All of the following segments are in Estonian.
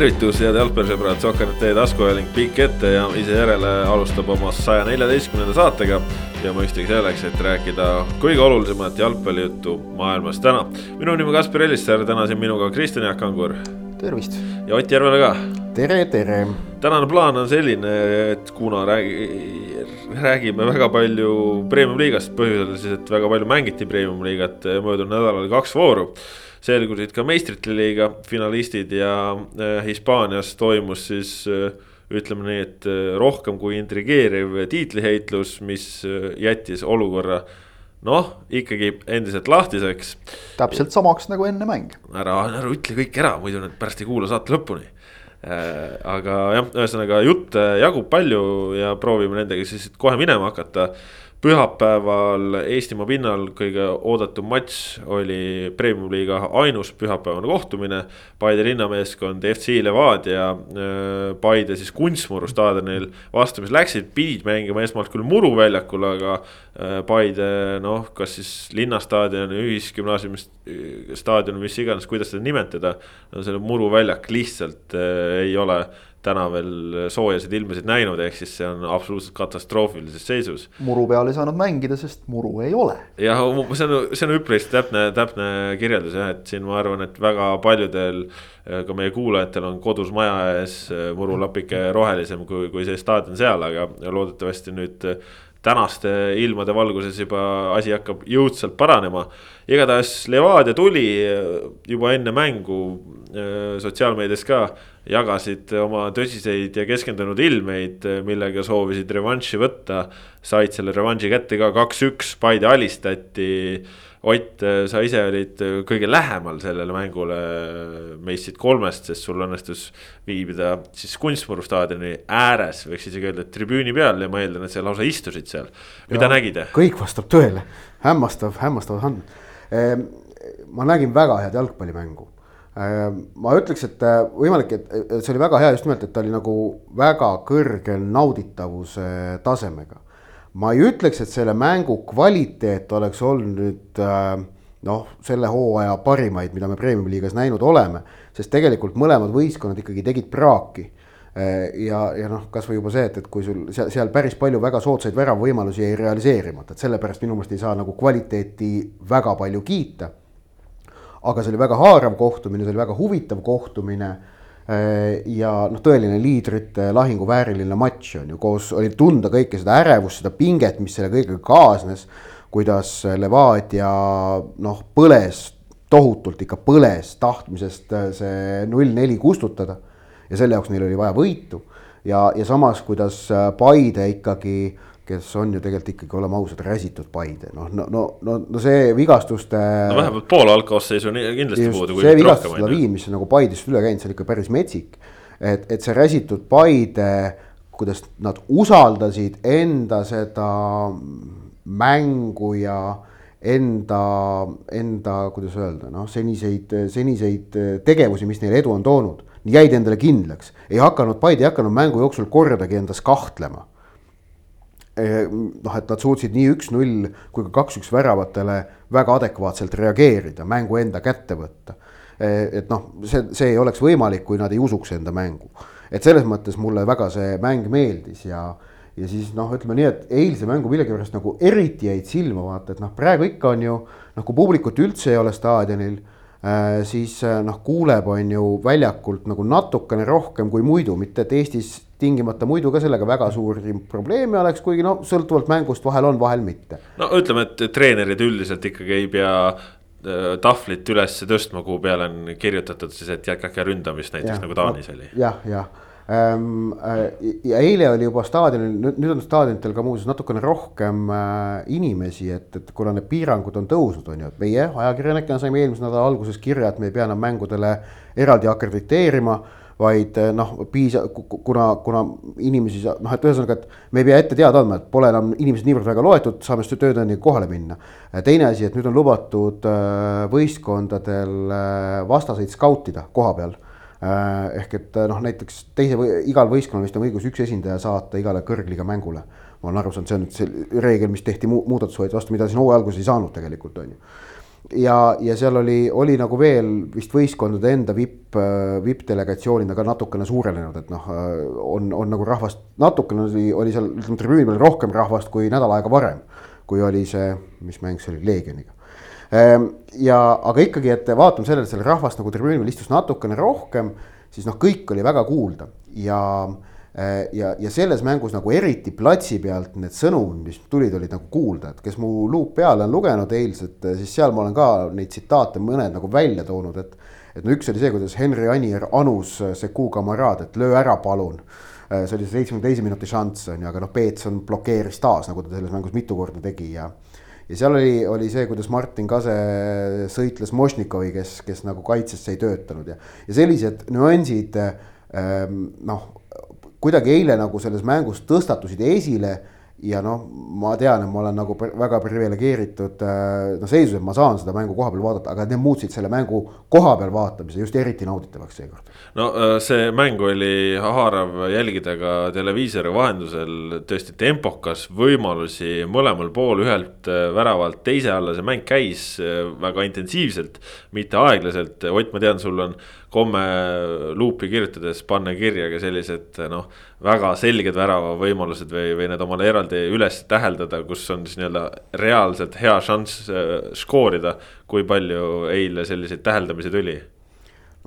tervitus, head jalgpallisõbrad, Sokker.ee taskuajaling pikk ette ja ise järele alustab oma saja neljateistkümnenda saatega. ja mõistagi selleks, et rääkida kõige olulisemat jalgpallijuttu maailmas täna. minu nimi Kaspar Ellissaar, täna siin minuga Kristjan Jaak Angur. tervist. ja Ott Järvele ka. tere, tere. tänane plaan on selline, et kuna räägi, räägime väga palju premium-liigast, põhjusel siis, et väga palju mängiti premium-liigat möödunud nädalal kaks vooru selgusid ka meistrite liiga finalistid ja äh, Hispaanias toimus siis äh, ütleme nii, et äh, rohkem kui intrigeeriv tiitliheitlus, mis jättis olukorra noh, ikkagi endiselt lahtiseks. täpselt samaks nagu enne mäng. ära, ära ütle kõik ära, muidu nad pärast ei kuula saate lõpuni aga jah, ühesõnaga jutte jagub palju ja proovime nendega siis kohe minema hakata pühapäeval Eestimaa pinnal kõige oodatum matš oli Premium-liiga ainus pühapäevane kohtumine. Paide linnameeskond FC Levadia äh, Paide siis Kunstmuru staadionil vastu, mis läksid, pidid mängima esmalt küll Muru väljakul, aga äh, Paide noh, kas siis linnastaadion, ühisgümnaasiumi staadion, mis iganes, kuidas seda nimetada. no selle Muru väljak lihtsalt äh, ei ole täna veel soojasid ilmasid näinud, ehk siis see on absoluutselt katastroofilises seisus. muru peal ei saanud mängida, sest muru ei ole. jah, see on, see on üpris täpne, täpne kirjeldus jah, et siin ma arvan, et väga paljudel ka meie kuulajatel on kodus maja ees murulapike rohelisem kui, kui see staadion seal, aga loodetavasti nüüd tänaste ilmade valguses juba asi hakkab jõudsalt paranema. igatahes Levadia tuli juba enne mängu sotsiaalmeedias ka jagasid oma tõsiseid ja keskendunud ilmeid, millega soovisid revanši võtta. said selle revanši kätte ka kaks-üks, Paide alistati. Ott, sa ise olid kõige lähemal sellele mängule meist siit kolmest, sest sul õnnestus viibida siis Kunstmuru staadioni ääres, võiks isegi öelda, et tribüüni peal ja ma eeldan, et sa lausa istusid seal. mida nägid? kõik vastab tõele, hämmastav, hämmastav on. Ehm, ma nägin väga head jalgpallimängu ma ütleks, et äh, võimalik, et see oli väga hea just nimelt, et ta oli nagu väga kõrge nauditavuse tasemega. ma ei ütleks, et selle mängu kvaliteet oleks olnud nüüd äh, noh, selle hooaja parimaid, mida me premium-liigas näinud oleme, sest tegelikult mõlemad võistkonnad ikkagi tegid praaki ja, ja noh, kasvõi juba see, et, et kui sul seal, seal päris palju väga soodsaid väravvõimalusi jäi realiseerimata, et sellepärast minu meelest ei saa nagu kvaliteeti väga palju kiita aga see oli väga haarav kohtumine, see oli väga huvitav kohtumine äh, ja noh, tõeline liidrite lahinguvääriline matš on ju, koos oli tunda kõike seda ärevust, seda pinget, mis selle kõigega kaasnes. kuidas Levadia noh, põles tohutult ikka põles tahtmisest äh, see null neli kustutada. ja selle jaoks neil oli vaja võitu ja, ja samas, kuidas äh, Paide ikkagi kes on ju tegelikult ikkagi, oleme ausad, räsitud Paide, noh, no, no, no, no see vigastuste. no vähemalt pool algkoosseisu kindlasti puudu. see vigastuste laviin, mis on nagu Paidest üle käinud, see on ikka päris metsik. et, et see räsitud Paide, kuidas nad usaldasid enda seda mängu ja enda, enda, kuidas öelda, noh, seniseid, seniseid tegevusi, mis neile edu on toonud jäid endale kindlaks, ei hakanud, Paide ei hakanud mängu jooksul kordagi endas kahtlema noh, et nad suutsid nii üks-null kui ka kaks-üks väravatele väga adekvaatselt reageerida, mängu enda kätte võtta. Eh, et noh, see, see ei oleks võimalik, kui nad ei usuks enda mängu. et selles mõttes mulle väga see mäng meeldis ja, ja siis noh, ütleme nii, et eilse mängu millegipärast nagu eriti jäid silma vaata, et noh, praegu ikka on ju noh, kui publikut üldse ei ole staadionil siis noh, kuuleb, on ju väljakult nagu natukene rohkem kui muidu, mitte et Eestis tingimata muidu ka sellega väga suuri probleeme oleks, kuigi no sõltuvalt mängust vahel on, vahel mitte. no ütleme, et treenerid üldiselt ikkagi ei pea äh, tahvlit üles tõstma, kuhu peale on kirjutatud siis, et jätkake ründamist näiteks ja, nagu Taanis oli ja,. jah, jah äh, ja eile oli juba staadionil, nüüd on staadionitel ka muuseas natukene rohkem äh, inimesi, et, et kuna need piirangud on tõusnud, on ju, et meie ajakirjanikena saime eelmise nädala alguses kirja, et me ei pea enam mängudele eraldi akrediteerima vaid eh, noh, piisa-, kuna, kuna inimesi, noh, et ühesõnaga, et me ei pea ette teada andma, et pole enam inimesed niivõrd väga loetud, saame siis töötajaniga kohale minna. teine asi, et nüüd on lubatud võistkondadel vastaseid skautida koha peal ehk et noh, näiteks teise või igal võistkonnal vist on õigus üks esindaja saata igale kõrgliiga mängule. ma olen aru saanud, see on nüüd see reegel, mis tehti mu muudatus võeti vastu, mida siin hooaja alguses ei saanud tegelikult on ju ja, ja seal oli, oli nagu veel vist võistkondade enda vipp, vipp-delegatsioonid aga natukene suurenenud, et noh, on, on nagu rahvast, natukene oli, oli seal ütleme tribüüni peal rohkem rahvast kui nädal aega varem. kui oli see, mis mäng see oli, Leegioniga. Ehm, ja, aga ikkagi, et vaatame sellele, et seal rahvast nagu tribüüni peal istus natukene rohkem, siis noh, kõik oli väga kuulda ja Äh, ja, ja selles mängus nagu eriti platsi pealt need sõnumid, mis tulid, olid nagu kuulda, et kes mu luup peale on lugenud eilset, äh, siis seal ma olen ka neid tsitaate mõned nagu välja toonud, et. et no üks oli see, kuidas Henry Anier anus äh, Seku kamaraad, et löö ära, palun. see oli see seitsmekümne teise minuti šanss on ju, aga noh, Peetson blokeeris taas, nagu ta selles mängus mitu korda tegi ja ja seal oli, oli see, kuidas Martin Kase sõitles Mošnikovi, kes, kes nagu kaitsesse ei töötanud ja, ja sellised nüansid ähm, noh kuidagi eile nagu selles mängus tõstatusid esile ja noh, ma tean, et ma olen nagu väga priviligeeritud noh, seisus, et ma saan seda mängu koha peal vaadata, aga need muutsid selle mängu koha peal vaatamise just eriti nauditavaks seekord. no äh, see mäng oli haarav jälgida ka televiisori vahendusel, tõesti tempokas, võimalusi mõlemal pool, ühelt äh, väravalt teise alla, see mäng käis väga intensiivselt, mitte aeglaselt. Ott, ma tean, sul on komme luupi kirjutades panna kirja ka sellised noh, väga selged väravavõimalused või, või need omale eraldi üles täheldada, kus on siis nii-öelda reaalselt hea šanss äh, skoorida. kui palju eile selliseid täheldamisi tuli?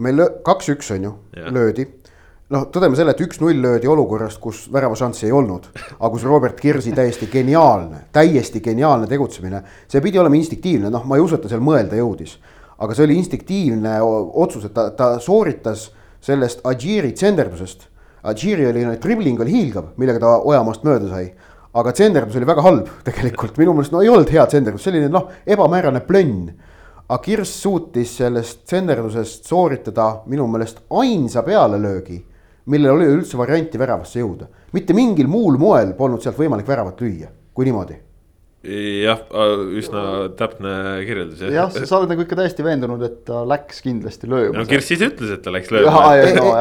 meil kaks-üks on ju, löödi noh, tõdeme selle, et üks-null löödi olukorrast, kus väravašanssi ei olnud, aga kus Robert Kirsi täiesti geniaalne, täiesti geniaalne tegutsemine, see pidi olema instinktiivne, noh, ma ei usu, et ta seal mõelda jõudis aga see oli instinktiivne otsus, et ta, ta sooritas sellest Adžiri tsenderdusest. Adžiri oli, dribling oli hiilgav, millega ta Ojamaast mööda sai. aga tsenderdus oli väga halb tegelikult, minu meelest no ei olnud hea tsenderdus, selline noh, ebamäärane plönn. aga Kirss suutis sellest tsenderdusest sooritada minu meelest ainsa pealelöögi, millel oli üldse varianti väravasse jõuda. mitte mingil muul moel polnud sealt võimalik väravat lüüa, kui niimoodi jah, üsna täpne kirjeldus jah. jah, sa oled nagu ikka täiesti veendunud, et ta läks kindlasti lööma. no Kirss ise ütles, et ta läks lööma. No,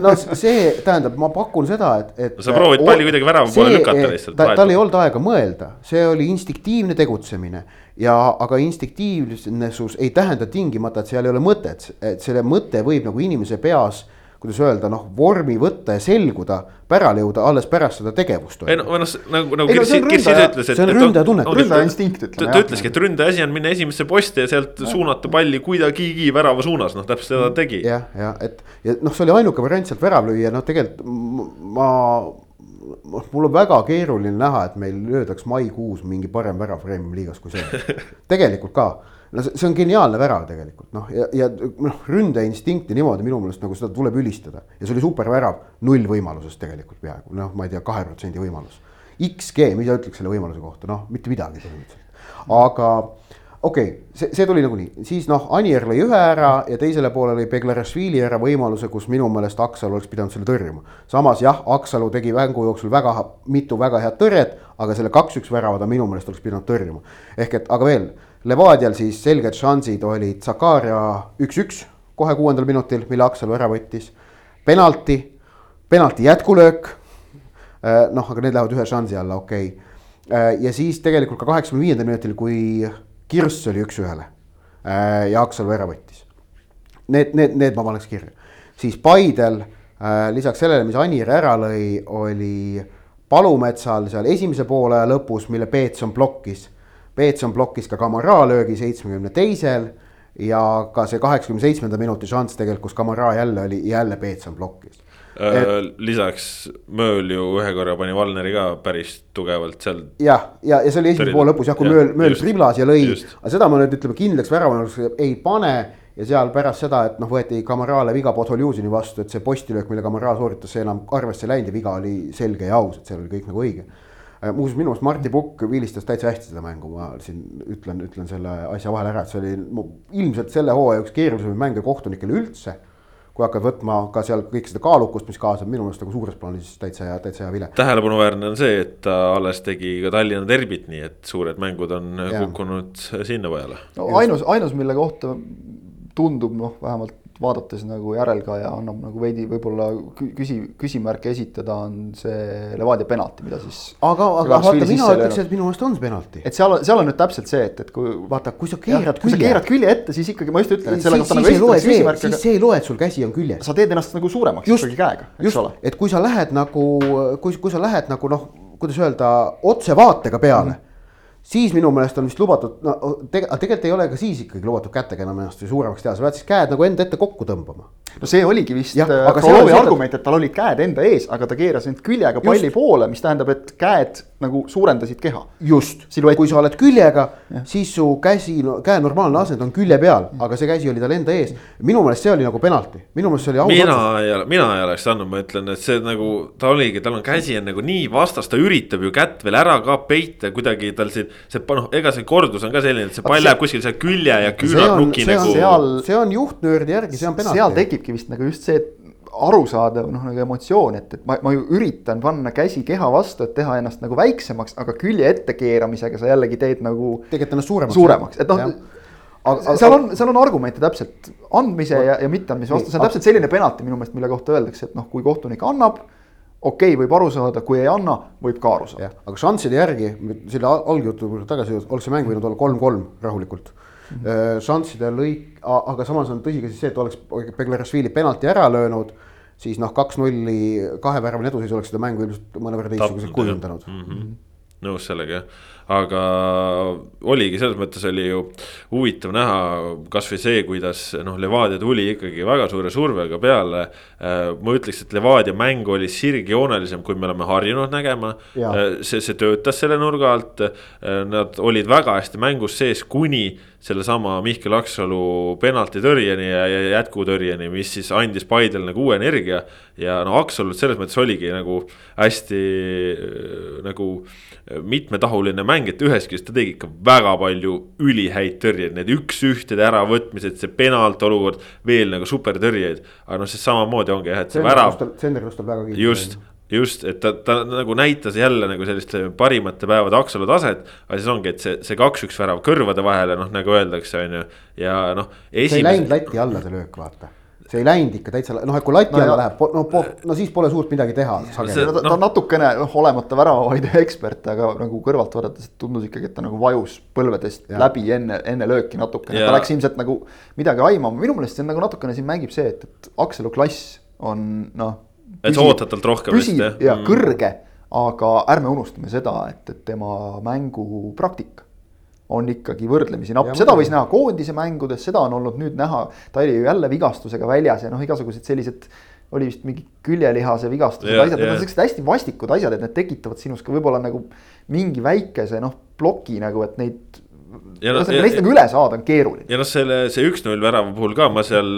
no see tähendab, ma pakun seda, et, et. no sa proovid palli kuidagi värava poole lükata lihtsalt. tal ei olnud aega mõelda, see oli instinktiivne tegutsemine ja, aga instinktiivsus ei tähenda tingimata, et seal ei ole mõtet, et selle mõte võib nagu inimese peas kuidas öelda, noh, vormi võtta ja selguda, pärale jõuda alles pärast seda tegevust. ei no, noh nagu, nagu Kirsi, Kirsi ütles, et. see on ründaja tunnetus no,. ründaja instinkt ütleme. ta ütleski, et ründaja asi on minna esimesse posti ja sealt ja. suunata palli kuidagigi värava suunas, noh täpselt seda ta tegi. jah, ja et ja noh, see oli ainuke variant sealt värav lüüa, noh tegelikult ma noh, mul on väga keeruline näha, et meil löödaks maikuus mingi parem värav Premiumi liigas kui see tegelikult ka no see on geniaalne värav tegelikult noh, ja, ja noh, ründeinstinkti niimoodi minu meelest nagu seda tuleb ülistada ja see oli super värav, null võimalusest tegelikult peaaegu noh, ma ei tea, kahe protsendi võimalus. XG, mida ütleks selle võimaluse kohta, noh, mitte midagi põhimõtteliselt, aga okei okay,, see, see tuli nagunii, siis noh, Anier lõi ühe ära ja teisele poole lõi Beglarashvili ära võimaluse, kus minu meelest Aksalu oleks pidanud selle tõrjuma. samas jah, Aksalu tegi mängu jooksul väga mitu väga head tõrjet, aga selle kaks-üks värava ta minu meelest oleks pidanud tõrjuma. ehk et, aga veel Levadial siis selged šansid olid Zakaria üks-üks kohe kuuendal minutil, mille Aksalu ära võttis. penalti, penalti jätkulöök. Äh, noh, aga need lähevad ühe šansi alla, okei okay.. Äh, ja siis tegelikult ka kaheksakümne viiendal minutil, kui Kirss oli üks-ühele äh, ja Aksalu ära võttis. Need, need, need ma paneks kirja. siis Paidel lisaks sellele, mis Anir ära lõi, oli Palumetsal seal esimese poole lõpus, mille Peetson blokkis Peetson blokkis ka Kamara löögi seitsmekümne teisel ja ka see kaheksakümne seitsmenda minuti šanss tegelikult, kus Kamara jälle oli, jälle Peetson blokkis et.... lisaks Mööl ju ühe korra pani Valneri ka päris tugevalt seal. jah, ja, ja, ja see oli esimese poole lõpus jah, kui ja, Mööl, Mööl driblas ja lõi, aga seda ma nüüd ütleme kindlaks väravaks ei pane. ja seal pärast seda, et noh, võeti Kamarale viga Podholjuzini vastu, et see postilöök, mille Kamara sooritas, see enam arvesse ei läinud ja viga oli selge ja aus, et seal oli kõik nagu õige muuseas, minu meelest Martti Pukk vilistas täitsa hästi seda mängu, ma siin ütlen, ütlen selle asja vahele ära, et see oli ilmselt selle hooaja üks keerulisemaid mänge kohtunikele üldse. kui hakkad võtma ka seal kõik seda kaalukust, mis kaasab minu meelest nagu suures plaanis täitsa hea, täitsa hea vile. tähelepanuväärne on see, et ta alles tegi ka Tallinna derbit, nii et suured mängud on ja. kukkunud sinna peale. no ainus, ainus, mille kohta tundub noh, vähemalt vaadates nagu järelkaja annab nagu veidi võib-olla kü- küsi, küsimärke esitada, on see Levadia penalti, mida siis. aga, aga vaata, mina ütleks, et minu meelest on see penalti. et seal, seal on nüüd täpselt see, et, et kui. vaata, kui sa keerad külje. kui sa keerad külje ette, siis ikkagi ma just ütlen, et selle kohta nagu esitatakse küsimärk. siis see ei loe, et sul käsi on küljes. sa teed ennast nagu suuremaks just, ikkagi käega, eks ole. et kui sa lähed nagu, kui, kui sa lähed nagu noh, kuidas öelda, otsevaatega peale mm. -hmm siis minu meelest on vist lubatud, no tege, tegelikult ei ole ka siis ikkagi lubatud kätega enam ennast suuremaks teha, sa pead siis käed nagu enda ette kokku tõmbama. no see oligi vist Krolovi äh, argument, et tal olid käed enda ees, aga ta keeras nüüd küljega palli just. poole, mis tähendab, et käed nagu suurendasid keha. just, kui sa oled küljega, siis su käsi käe normaalne asend on külje peal, aga see käsi oli tal enda ees. minu meelest see oli nagu penalti, minu meelest see oli aus. mina ei ole, mina ei oleks andnud, ma ütlen, et see nagu ta oligi, tal on käsi on nagu nii vastas, ta üritab ju kätt veel ära ka peita kuidagi tal siin see noh, ega see kordus on ka selline, et see pall läheb kuskil seal külje ja küünarnuki nagu. seal, see on juhtnöörde järgi, see on penalt. seal tekibki vist nagu just see arusaadav noh, nagu emotsioon, et, et ma, ma ju üritan panna käsi keha vastu, et teha ennast nagu väiksemaks, aga külje ette keeramisega sa jällegi teed nagu. tegelikult ennast suuremaks. suuremaks, et noh aga seal on, seal on argumente täpselt andmise ja, ja mitteandmise vastu, see on täpselt selline penalti minu meelest, mille kohta öeldakse, et noh, kui kohtunik annab okei okay,, võib aru saada, kui ei anna, võib ka aru saada. aga šansside järgi, selle algjutu juurde tagasi, oleks see mäng võinud olla kolm-kolm rahulikult mm. -hmm. šansside lõik, aga samas on tõsi ka siis see, et oleks Beglerasvili penalti ära löönud, siis noh, kaks-nulli kaheväravaline eduseis oleks seda mängu ilmselt mõnevõrra teistsuguselt kujundanud mm. -hmm. Nõus sellega jah aga oligi selles mõttes oli ju huvitav näha kasvõi see, kuidas noh, Levadia tuli ikkagi väga suure survega peale. Äh, ma ütleks, et Levadia mäng oli sirgjoonelisem, kui me oleme harjunud nägema. Äh, see, see töötas selle nurga alt, äh, nad olid väga hästi mängus sees, kuni sellesama Mihkel Aksalu penaltitõrjeni ja, ja jätkutõrjeni, mis siis andis Paidele nagu uue energia. ja no Aksalut selles mõttes oligi nagu hästi nagu mitmetahuline mäng, et ühest küljest ta tegi ikka väga palju ülihäid tõrjeid, need üks-ühtede äravõtmised, see penalt olukord, veel nagu supertõrjeid. aga noh, see samamoodi ongi jah, et see värav. Senderist on väga kiire. just just, et ta, ta nagu näitas jälle nagu sellist parimate päevade Aksalu taset. aga siis ongi, et see, see kaks-üks värav kõrvade vahele, noh nagu öeldakse, on ju, ja noh. see ei läinud lati alla, see löök, vaata see ei läinud ikka täitsa, noh, et kui lati alla no, läheb, no, no siis pole suurt midagi teha. ta, ta no. natukene, noh, olemata väravavaide ekspert, aga nagu kõrvalt vaadates tundus ikkagi, et ta nagu vajus põlvedest ja. läbi enne, enne lööki natukene, ta läks ilmselt nagu midagi aimama, minu meelest see on nagu natukene siin mängib see, et, et Akselu klass on noh. et sa ootad talt rohkem vist jah? ja mm. kõrge, aga ärme unustame seda, et, et tema mängupraktika on ikkagi võrdlemisi napp, seda võis näha koondise mängudes, seda on olnud nüüd näha, ta oli ju jälle vigastusega väljas ja noh, igasugused sellised oli vist mingi küljelihase vigastused yeah,, asjad yeah., need on siuksed hästi vastikud asjad, et need tekitavad sinus ka võib-olla nagu mingi väikese noh, ploki nagu, et neid ühesõnaga neist nagu üle saada on keeruline. ja noh, selle, see üks-null värava puhul ka ma seal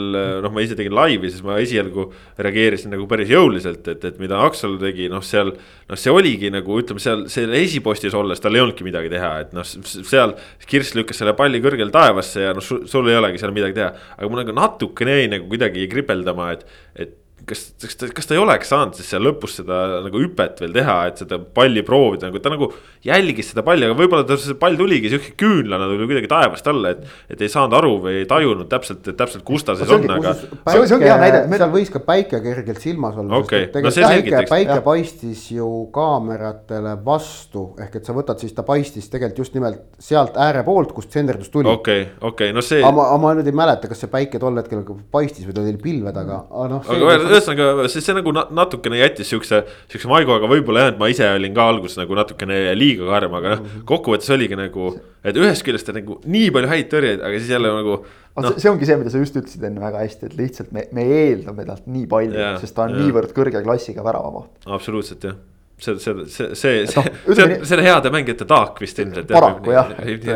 noh, ma ise tegin laivi, siis ma esialgu reageerisin nagu päris jõuliselt, et, et mida Aksalu tegi, noh, seal. noh, see oligi nagu ütleme seal seal esipostis olles tal ei olnudki midagi teha, et noh, seal Kirss lükkas selle palli kõrgele taevasse ja noh, sul ei olegi seal midagi teha. aga mul nagu natukene jäi nagu kuidagi kripeldama, et, et kas, kas ta, kas ta ei oleks saanud siis seal lõpus seda nagu hüpet veel teha, et seda palli proovida, nagu ta nagu jälgis seda palli, aga võib-olla ta see pall tuligi sihuke küünlana tuli kuidagi taevast alla, et. et ei saanud aru või ei tajunud täpselt, täpselt, kus ta siis on, aga. see ongi hea näide. seal võis ka päike kergelt silmas olla okay., sest no päike, päike paistis ju kaameratele vastu, ehk et sa võtad siis ta paistis tegelikult just nimelt sealt ääre poolt, kust senderdus tuli. okei okay,, okei okay,, no see. aga ma, ma nüüd ei mäleta, kas see päike tol hetkel paistis või ta oli pilve taga, aga noh ühesõnaga, see, see nagu natukene jättis siukse, siukse maigu, aga võib-olla jah, et ma ise olin ka alguses nagu natukene liiga karm, aga noh, mhm. kokkuvõttes oligi nagu. et ühest küljest on nagu nii palju häid tõrjeid, aga siis jälle nagu. No. see ongi see, mida sa just ütlesid enne väga hästi, et lihtsalt me, me eeldame talt nii palju, sest ta on ja. niivõrd kõrge klassiga väravamaht. absoluutselt jah see, see, see, see, see, see on, see on heade mängijate taak vist ilmselt. paraku jah, et,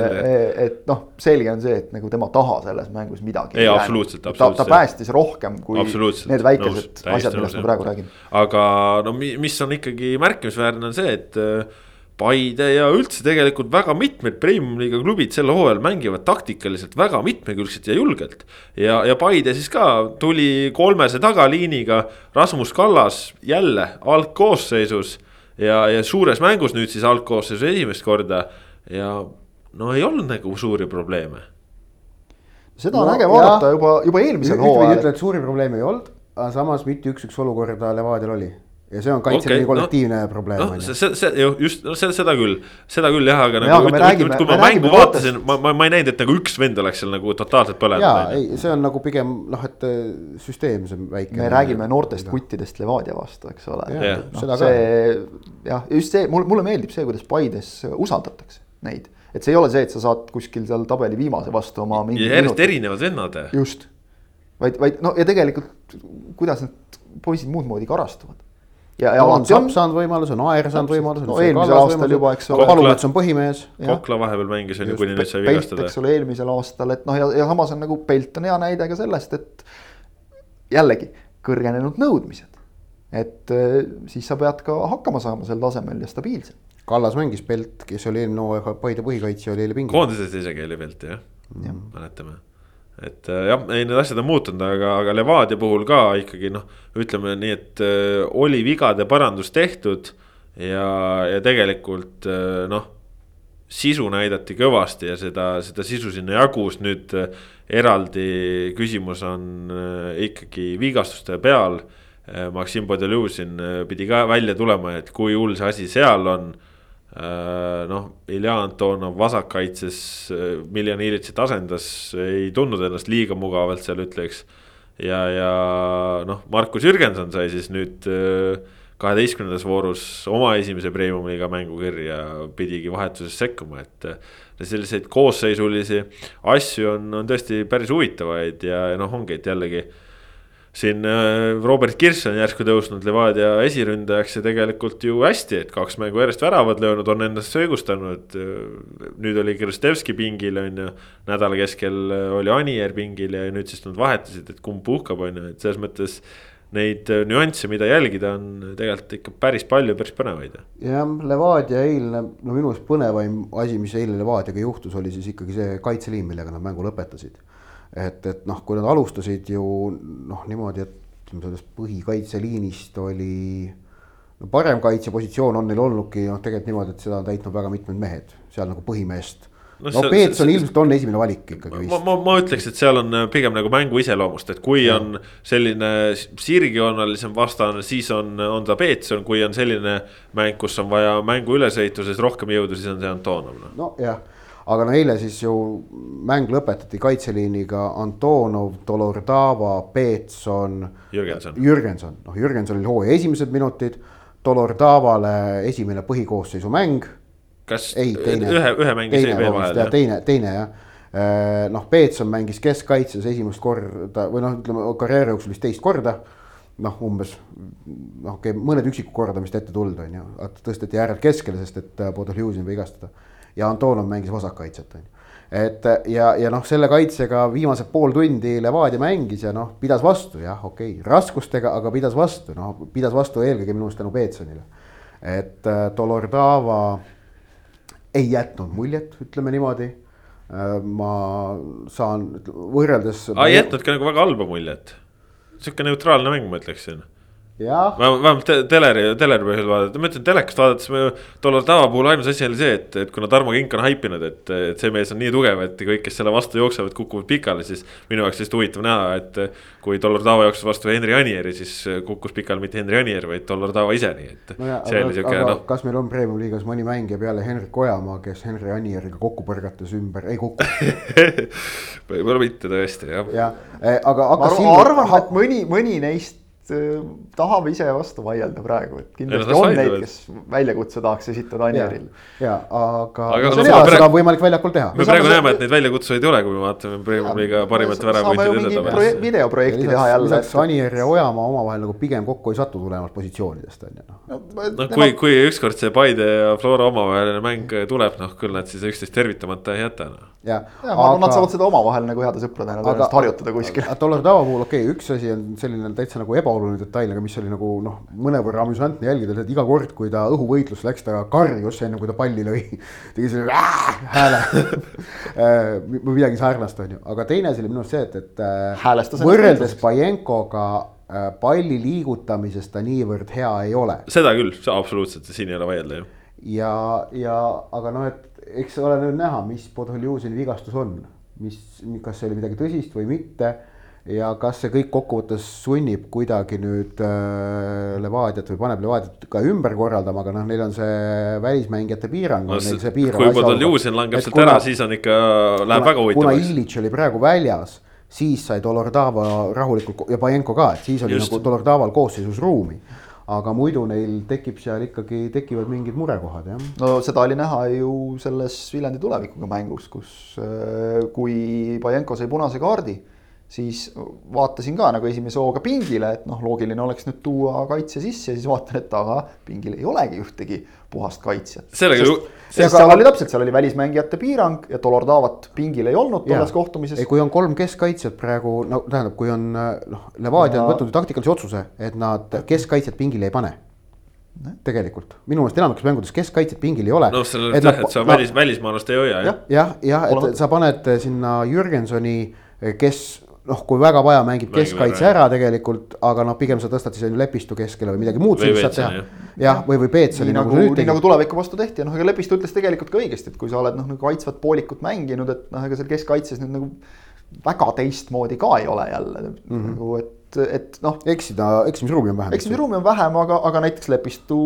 et noh, selge on see, et nagu tema taha selles mängus midagi. ei, absoluutselt, absoluutselt. ta, ta päästis rohkem kui need väikesed nõus, asjad, millest me praegu räägime. aga no mis on ikkagi märkimisväärne, on see, et Paide ja üldse tegelikult väga mitmed premium-liiga klubid sel hooajal mängivad taktikaliselt väga mitmekülgselt ja julgelt. ja, ja Paide siis ka tuli kolmese tagaliiniga, Rasmus Kallas jälle algkoosseisus ja, ja suures mängus nüüd siis algkoosseisu esimest korda ja no ei olnud nagu suuri probleeme. Seda No on äge vaadata juba, juba eelmisel hooajal ütled, et suuri probleeme ei olnud, aga samas mitte üks-üks olukorda Levadial oli. Ja see on kaitseliini no- kollektiivne probleem noh, on see, ju. see, see ju just, no see, seda küll, seda küll jah, aga nagu me ütleme, kui me ma mängu vaatasin, ma, ma, ma ei näinud, et nagu üks vend oleks seal nagu totaalselt põlenud. jaa, ei, see on nagu pigem noh, et äh, süsteem, see väike. me räägime noortest kuttidest Levadia vastu, eks ole Jah, Jah. no, jah, just see, mulle, mulle meeldib see, kuidas Paides usaldatakse neid, et see ei ole see, et sa saad kuskil seal tabeli viimase vastu oma mingi ja järjest erinevad vennad. just, vaid, vaid no ja tegelikult kuidas need poisid muud moodi karastuvad. ja, ja on Sapp, saanud võimaluse, on Aer saanud võimaluse. No eelmisel aastal juba, eks ole. Palumets on põhimees. Kokla vahepeal mängis on ju, kuni nüüd sai vigastada eks. ole, eelmisel aastal, et noh, ja, ja samas on nagu Pelt on hea näide ka sellest, et jällegi kõrgenenud nõudmised. et eh, siis sa pead ka hakkama saama sel tasemel ja stabiilselt. Kallas mängis Pelt, kes oli eelmine hooaeg Paide põhikaitsja, oli eile pingil. koondises isegi oli Pelt jah, mäletame. Et äh, jah, ei need asjad on muutunud, aga, aga Levadia puhul ka ikkagi noh, ütleme nii, et äh, oli vigade parandus tehtud ja, ja tegelikult äh, noh sisu näidati kõvasti ja seda, seda sisu sinna jagus, nüüd eraldi küsimus on ikkagi vigastuste peal. Maksim Podoljuzin pidi ka välja tulema, et kui hull see asi seal on. noh, Ilja Antonov vasakkaitses, Miljan Ilitsit asendas, ei tundnud ennast liiga mugavalt seal ütleks. ja, ja noh, Markus Jürgenson sai siis nüüd äh, kaheteistkümnendas voorus oma esimese premium-liiga mängu kirja, pidigi vahetuses sekkuma, et. selliseid koosseisulisi asju on, on tõesti päris huvitavaid ja, noh, ongi, et jällegi. Siin äh, Robert Kirss on järsku tõusnud Levadia esiründajaks ja tegelikult ju hästi, et kaks mängu järjest väravat löönud, on ennast õigustanud. nüüd oli Krõstevski pingil on ju, nädala keskel oli Anier pingil ja nüüd siis nad vahetasid, et kumb puhkab, on ju, et selles mõttes neid äh, nüansse, mida jälgida, on tegelikult ikka päris palju, päris põnevaid. jah, Levadia eilne, no minu arust põnevaim asi, mis eile Levadiaga juhtus, oli siis ikkagi see kaitseliin, millega nad mängu lõpetasid. et, et noh, kui nad alustasid ju noh, niimoodi, et sellest põhikaitseliinist oli no parem kaitsepositsioon on neil olnudki noh, tegelikult niimoodi, et seda on täitnud väga mitmed mehed seal nagu põhimeest. No no, Peetson ilmselt on esimene valik ikkagi ma, vist. ma, ma ütleks, et seal on äh, pigem nagu mängu iseloomust, et kui Ja. on selline sirgjoonelisem vastane, siis on, on ta Peetson, kui on selline mäng, kus on vaja mängu ülesehituses rohkem jõudu, siis on see Antonov noh. no.. Aga no eile siis ju mäng lõpetati kaitseliiniga Antonov, Dolordava, Peetson. Jürgenson. Jürgenson, noh Jürgensonil hooaja esimesed minutid, Dolordavale esimene põhikoosseisu mäng. kas ei, teine. ühe, ühe mängis veel vahel teine, teine jah. noh, Peetson mängis keskkaitses esimest korda või noh, ütleme karjääri jooksul vist teist korda. noh, umbes noh, okei, mõned üksikud kordamist ette tulnud on ju, tõsteti äärelt keskele, sest et äh, Podoljuzin vigastada. Ja Antonov mängis vasakkaitset on ju et ja, ja noh, selle kaitsega viimased pool tundi Levadia mängis ja noh, pidas vastu jah, okei okay,, raskustega, aga pidas vastu, noh pidas vastu eelkõige minu arust tänu Peetsonile. et äh, Dolordava ei jätnud muljet, ütleme niimoodi. ma saan võrreldes. ei jätnud ka nagu väga halba muljet. sihuke neutraalne mäng, ma ütleksin. jah, vähemalt te- teleri, teleri põhjal vaadata, ma ütlen telekast vaadates me tollal tava puhul ainus asi oli see, et, et kuna Tarmo Kink on haipinud, et, et see mees on nii tugev, et kõik, kes selle vastu jooksevad, kukuvad pikali, siis. minu jaoks lihtsalt huvitav näha, et kui Dollar Tava jooksis vastu Henri Anieri, siis kukkus pikali mitte Henri Anier, vaid Dollar Tava ise, nii et no see oli aga noh. kas meil on Premium liigas mõni mängija peale Henrik Ojamaa, kes Henri Anieriga kokku põrgates ümber ei kuku võib-olla mitte tõesti jah. ja eh, aga ma hakkas arvan, arvan, et mõni, mõni neist äh, tahab ise vastu vaielda praegu, et kindlasti las on neid, kes väljakutse tahaks esitada ja, Anieril. ja aga, Aga no hea, praegu- seda on võimalik väljakul teha. me praegu näeme, et neid väljakutsujaid ei ole, kui me vaatame Premiumi liiga parimate mingi edetabelist proje-. videoprojekti teha jälle. lisaks Anier ja Ojamaa omavahel nagu pigem kokku ei satu tulenevalt positsioonidest on ju noh. noh, kui, kui ükskord see Paide ja Flora omavaheline mäng tuleb, noh küll nad siis üksteist tervitamata ei jäta noh. ja, ja ma arvan, nad saavad seda omavahel nagu heade sõpradena harjutada kuskil. Dollar Tava puhul okei okay,, üks asi on selline täitsa nagu ebaoluline detail, aga mis oli nagu noh, mõnevõrra amüsantne jälgida, et iga kord, kui ta õhuvõitlus läks, ta karjus enne kui ta palli lõi. tegi selle "Ää!" hääle või midagi sarnast, on ju, aga teine asi oli minu arust see, et, et äh, Häälestas võrreldes. Pajenkoga äh, palli liigutamises ta niivõrd hea ei ole seda küll, absoluutselt, siin ei ole vaielda ju. ja, ja aga noh, et eks ole nüüd näha, mis Podholjuzini vigastus on. mis, kas see oli midagi tõsist või mitte. Ja kas see kõik kokkuvõttes sunnib kuidagi nüüd äh, Levadiat või paneb Levadiat ka ümber korraldama, aga noh, neil on see välismängijate piirang no,. kui Podoljusin langeb sealt ära, siis on ikka, läheb väga huvitavaks. kuna Illich oli praegu väljas, siis sai Dolordava rahulikult ja Pajenko ka, et siis oli Just. nagu Dolordaval koosseisus ruumi aga muidu neil tekib seal ikkagi, tekivad mingid murekohad, jah. no seda oli näha ju selles Viljandi tulevikuga mängus, kus äh, kui Pajenko sai punase kaardi siis vaatasin ka nagu esimese hooga pingile, et noh, loogiline oleks nüüd tuua kaitse sisse ja siis vaatan, et aga pingil ei olegi ühtegi puhast kaitsjat. sellega ju. sest seal oli täpselt, seal oli välismängijate piirang ja Dolordavat pingil ei olnud tolles kohtumises. kui on kolm keskkaitsjat praegu, no tähendab, kui on noh, Levadia on võtnud taktikalise otsuse, et nad keskkaitsjat pingile ei pane tegelikult, minu meelest enamikes mängudes keskkaitset pingil ei ole. noh, sellel jah, et sa välis, välismaalast ei hoia. jah, jah, jah, et sa paned sinna Jürgensoni, kes noh, kui väga vaja, mängib keskkaitse ära tegelikult, aga noh, pigem sa tõstad siis on ju Lepistu keskele või midagi muud sa saad teha. jah, või, või Peetsoni nagu, nagu, nii nagu tuleviku vastu tehti ja noh, ega Lepistu ütles tegelikult ka õigesti, et kui sa oled noh, nagu kaitsvat poolikut mänginud, et noh, ega seal keskkaitses nüüd nagu väga teistmoodi ka ei ole jälle mm -hmm. nagu, et et noh. eksida, eksimisruumi on vähem. eksimisruumi on vähem, aga, aga näiteks Lepistu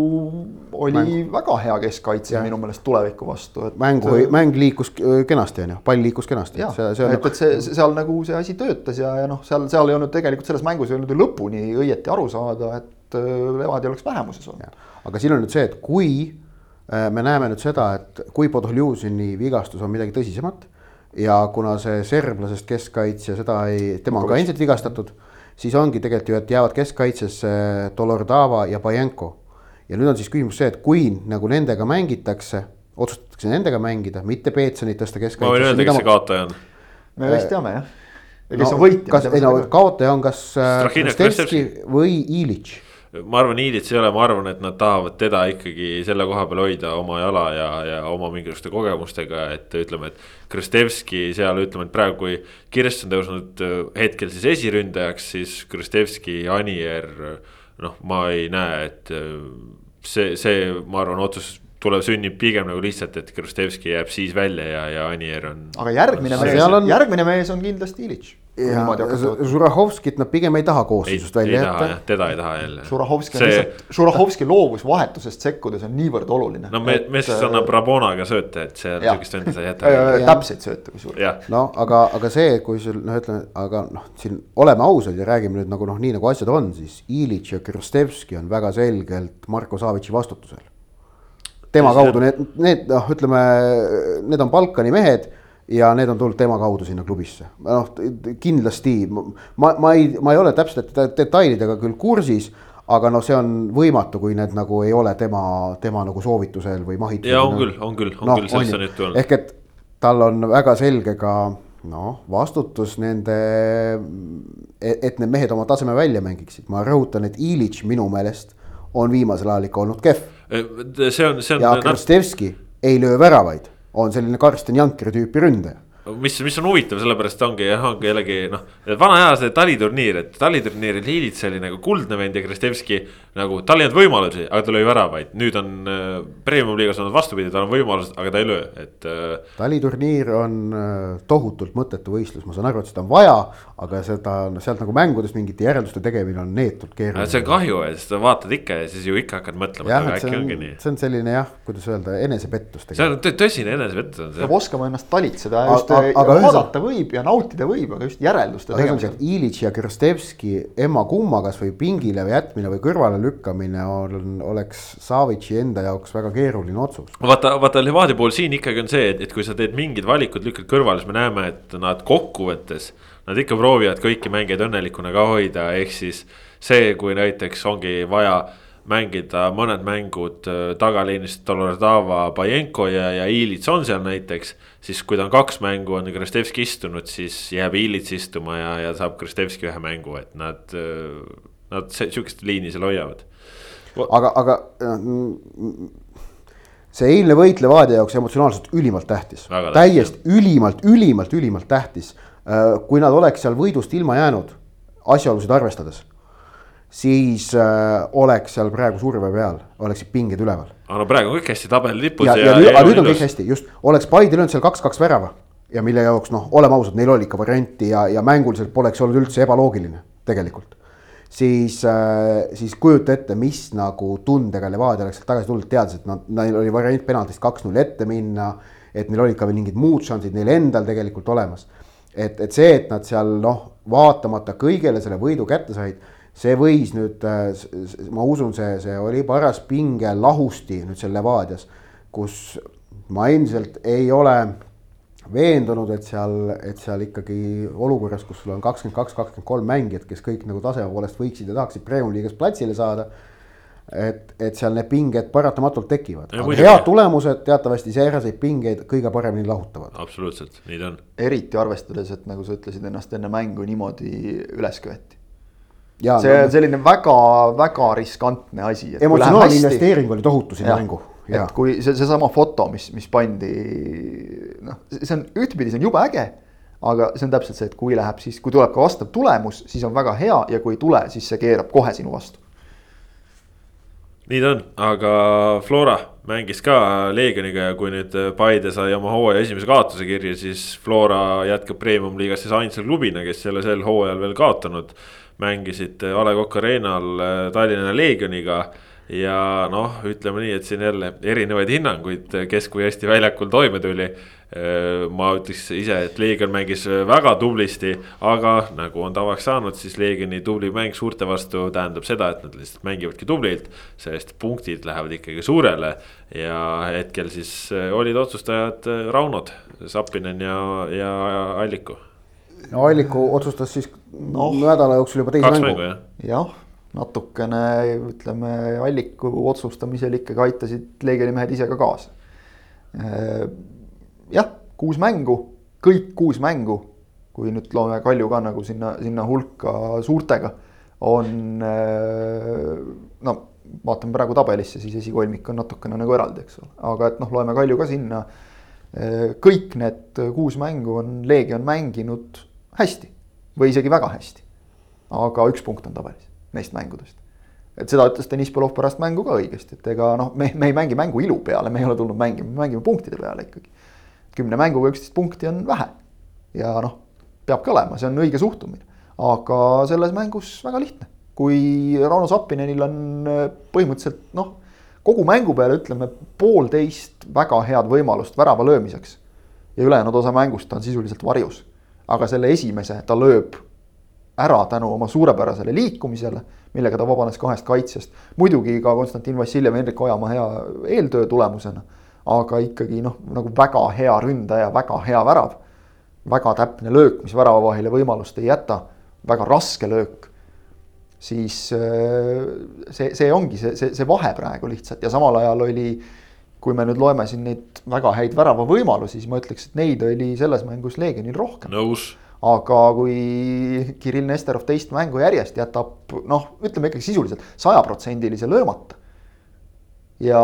oli Mäng. väga hea keskkaitse minu meelest tuleviku vastu, et. mängu, mäng liikus kenasti, on ju, pall liikus kenasti. see, see on... et, et see, seal nagu see asi töötas ja, ja noh, seal, seal ei olnud tegelikult selles mängus ei olnud ju lõpuni õieti aru saada, et äh, Levadia oleks vähemuses olnud. aga siin on nüüd see, et kui äh, me näeme nüüd seda, et kui Podoljužini vigastus on midagi tõsisemat ja kuna see serblasest keskkaitsja, seda ei, tema on ka endiselt vigastatud siis ongi tegelikult ju, et jäävad keskkaitsesse Dolordava ja Pajenko. ja nüüd on siis küsimus see, et kui nagu nendega mängitakse, otsustatakse nendega mängida, mitte Peetsonit tõsta keskkaitsesse. ma võin öelda, kes see kaotaja on. me vist teame jah. ja kes no, on võitja. kas, ei no kaotaja on kas Krastevski või Ilitš ma arvan, Ilits ei ole, ma arvan, et nad tahavad teda ikkagi selle koha peal hoida oma jala ja, ja oma mingisuguste kogemustega, et ütleme, et. Kristevski seal ütleme, et praegu, kui Kirst on tõusnud äh, hetkel siis esiründajaks, siis Kristevski, Anier. noh, ma ei näe, et äh, see, see, ma arvan, otsus tuleb, sünnib pigem nagu lihtsalt, et Kristevski jääb siis välja ja, ja Anier on. aga järgmine mees, on... järgmine mees on kindlasti Ilits ja Žurahovskit nad pigem ei taha koosseisust välja jätta. teda ei taha jälle. Žurahovski on see... lihtsalt, Žurahovski loovus vahetusest sekkudes on niivõrd oluline. no me, mees et... annab Rabonaga sööte, et see sihukest venda sa ei jäta täpseid sööte kusjuures. no aga, aga see, kui sul noh, ütleme, aga noh, siin oleme ausad ja räägime nüüd nagu noh, nii nagu asjad on, siis Ilitš ja Kristevski on väga selgelt Marko Savitši vastutusel. tema kaudu need, need noh, ütleme, need on Balkani mehed ja need on tulnud tema kaudu sinna klubisse, noh kindlasti ma, ma ei, ma ei ole täpsete detailidega küll kursis aga noh, see on võimatu, kui need nagu ei ole tema, tema nagu soovitusel või mahitusel. ja on küll, on küll, on no, küll, sellest on juttu olnud. ehk et tal on väga selge ka noh, vastutus nende, et need mehed oma taseme välja mängiksid, ma rõhutan, et Ilitš minu meelest on viimasel ajal ikka olnud kehv. see on, see on. ja Krastevski ei löö väravaid on selline Karsten Jankeri tüüpi ründaja mis, mis on huvitav, sellepärast ongi jah, ongi jällegi noh, vana hea see taliturniir, et taliturniiril Ilits oli nagu kuldne vend ja Kristevski. Nagu tal ei olnud võimalusi, aga ta lõi väravaid, nüüd on äh, premium liigas on vastupidi, tal on võimalused, aga ta ei löö, et äh,. taliturniir on äh, tohutult mõttetu võistlus, ma saan aru, et seda on vaja, aga seda no, sealt nagu mängudest mingite järelduste tegemine on neetult keeruline. see on kahju, sest sa vaatad ikka ja siis ju ikka hakkad mõtlema, et aga äkki on, ongi nii. see on selline jah, kuidas öelda, enesepettus. see on tõsine enesepettus on see. peab oskama ennast talitseda just aga vaadata võib ja nautida võib, aga just järelduste tegemisel. Ilitš ja Krastevski emma-kumma kasvõi pingile või jätmine või kõrvale lükkamine on, oleks Savitši enda jaoks väga keeruline otsus. vaata, vaata Levadia puhul siin ikkagi on see, et, et kui sa teed mingid valikud, lükkad kõrvale, siis me näeme, et nad kokkuvõttes. Nad ikka proovivad kõiki mängijaid õnnelikuna ka hoida, ehk siis see, kui näiteks ongi vaja mängida mõned mängud äh, tagaliinist Dolordava, Bajenko ja, ja Ilits on seal näiteks. siis kui ta on kaks mängu on Kristevski istunud, siis jääb Ilits istuma ja, ja saab Kristevski ühe mängu, et nad, äh, nad sihukest liini seal hoiavad. aga, aga see eilne võit Levadia jaoks emotsionaalselt ülimalt tähtis, täiesti ülimalt, ülimalt, ülimalt tähtis. Äh, kui nad oleks seal võidust ilma jäänud, asjaolusid arvestades siis äh, oleks seal praegu surve peal, oleksid pinged üleval. aga no praegu on kõik hästi tabeli tipus. ja, ja, ja, ja nüüd on kõik hästi, just, oleks Paide löönud seal kaks-kaks värava, ja mille jaoks noh, oleme ausad, neil oli ikka varianti ja, ja mänguliselt poleks olnud üldse ebaloogiline tegelikult. Siis äh,, siis kujuta ette, mis nagu tundega Levadia oleks tagasi tulnud, teades, et nad, neil oli variant penaltist kaks-null ette minna. et neil olid ka veel mingid muud šansid neil endal tegelikult olemas. et, et see, et nad seal noh, vaatamata kõigele selle võidu kätte said see võis nüüd, ma usun, see, see oli paras pinge lahusti nüüd seal Levadias, kus ma endiselt ei ole veendunud, et seal, et seal ikkagi olukorras, kus sul on kakskümmend kaks, kakskümmend kolm mängijat, kes kõik nagu taseme poolest võiksid ja tahaksid Premiumi liigas platsile saada. et, et seal need pinged paratamatult tekivad, aga muidugi. head tulemused teatavasti sääraseid pingeid kõige paremini lahutavad. absoluutselt, nii ta on. eriti arvestades, et nagu sa ütlesid ennast enne mängu niimoodi üles köeti Ja, see on no, selline väga-väga riskantne asi. emotsionaalne investeering oli tohutu sinna mängu et kui see, seesama foto, mis, mis pandi, noh, see on ühtpidi, see on jube äge. aga see on täpselt see, et kui läheb, siis kui tuleb ka vastav tulemus, siis on väga hea ja kui ei tule, siis see keerab kohe sinu vastu. nii ta on, aga Flora mängis ka Leegioniga ja kui nüüd Paide sai oma hooaja esimese kaotuse kirja, siis Flora jätkab premium-liigas siis ainsa klubina, kes ei ole sel hooajal veel kaotanud. mängisid A Le Coq Arena'l Tallinna Leegioniga ja noh, ütleme nii, et siin jälle erinevaid hinnanguid, kes kui hästi väljakul toime tuli. ma ütleks ise, et Leegion mängis väga tublisti, aga nagu on tavaks saanud, siis Leegioni tubli mäng suurte vastu tähendab seda, et nad lihtsalt mängivadki tublilt. sest punktid lähevad ikkagi suurele ja hetkel siis olid otsustajad Raunod, Zappinen ja, ja Alliku. no Alliku otsustas siis no, nädala jooksul juba teise mängu. jah ja natukene ütleme alliku otsustamisel ikkagi aitasid Leegioni mehed ise ka kaasa. jah, kuus mängu, kõik kuus mängu, kui nüüd loome Kalju ka nagu sinna, sinna hulka suurtega, on no vaatame praegu tabelisse, siis esikolmik on natukene nagu eraldi, eks ole, aga et noh, loeme Kalju ka sinna. kõik need kuus mängu on Leegion mänginud hästi või isegi väga hästi. aga üks punkt on tabelis neist mängudest. et seda ütles Deniss Belov pärast mängu ka õigesti, et ega noh, me, me ei mängi mängu ilu peale, me ei ole tulnud mängima, me mängime punktide peale ikkagi. kümne mänguga üksteist punkti on vähe. ja noh, peabki olema, see on õige suhtumine. aga selles mängus väga lihtne, kui Rauno Sappinenil on äh, põhimõtteliselt noh, kogu mängu peale ütleme poolteist väga head võimalust värava löömiseks. ja ülejäänud osa mängust on sisuliselt varjus. aga selle esimese ta lööb ära tänu oma suurepärasele liikumisele, millega ta vabanes kahest kaitsjast. muidugi ka Konstantin Vassiljev ja Hendrik Ojamaa hea eeltöö tulemusena. aga ikkagi noh, nagu väga hea ründaja, väga hea värav. väga täpne löök, mis väravavahile võimalust ei jäta, väga raske löök. siis äh, see, see ongi see, see, see vahe praegu lihtsalt ja samal ajal oli kui me nüüd loeme siin neid väga häid väravavõimalusi, siis ma ütleks, et neid oli selles mängus Leegionil rohkem. nõus aga kui Kirill Nesterov teist mängu järjest jätab noh, ütleme ikkagi sisuliselt sajaprotsendilise löömata. ja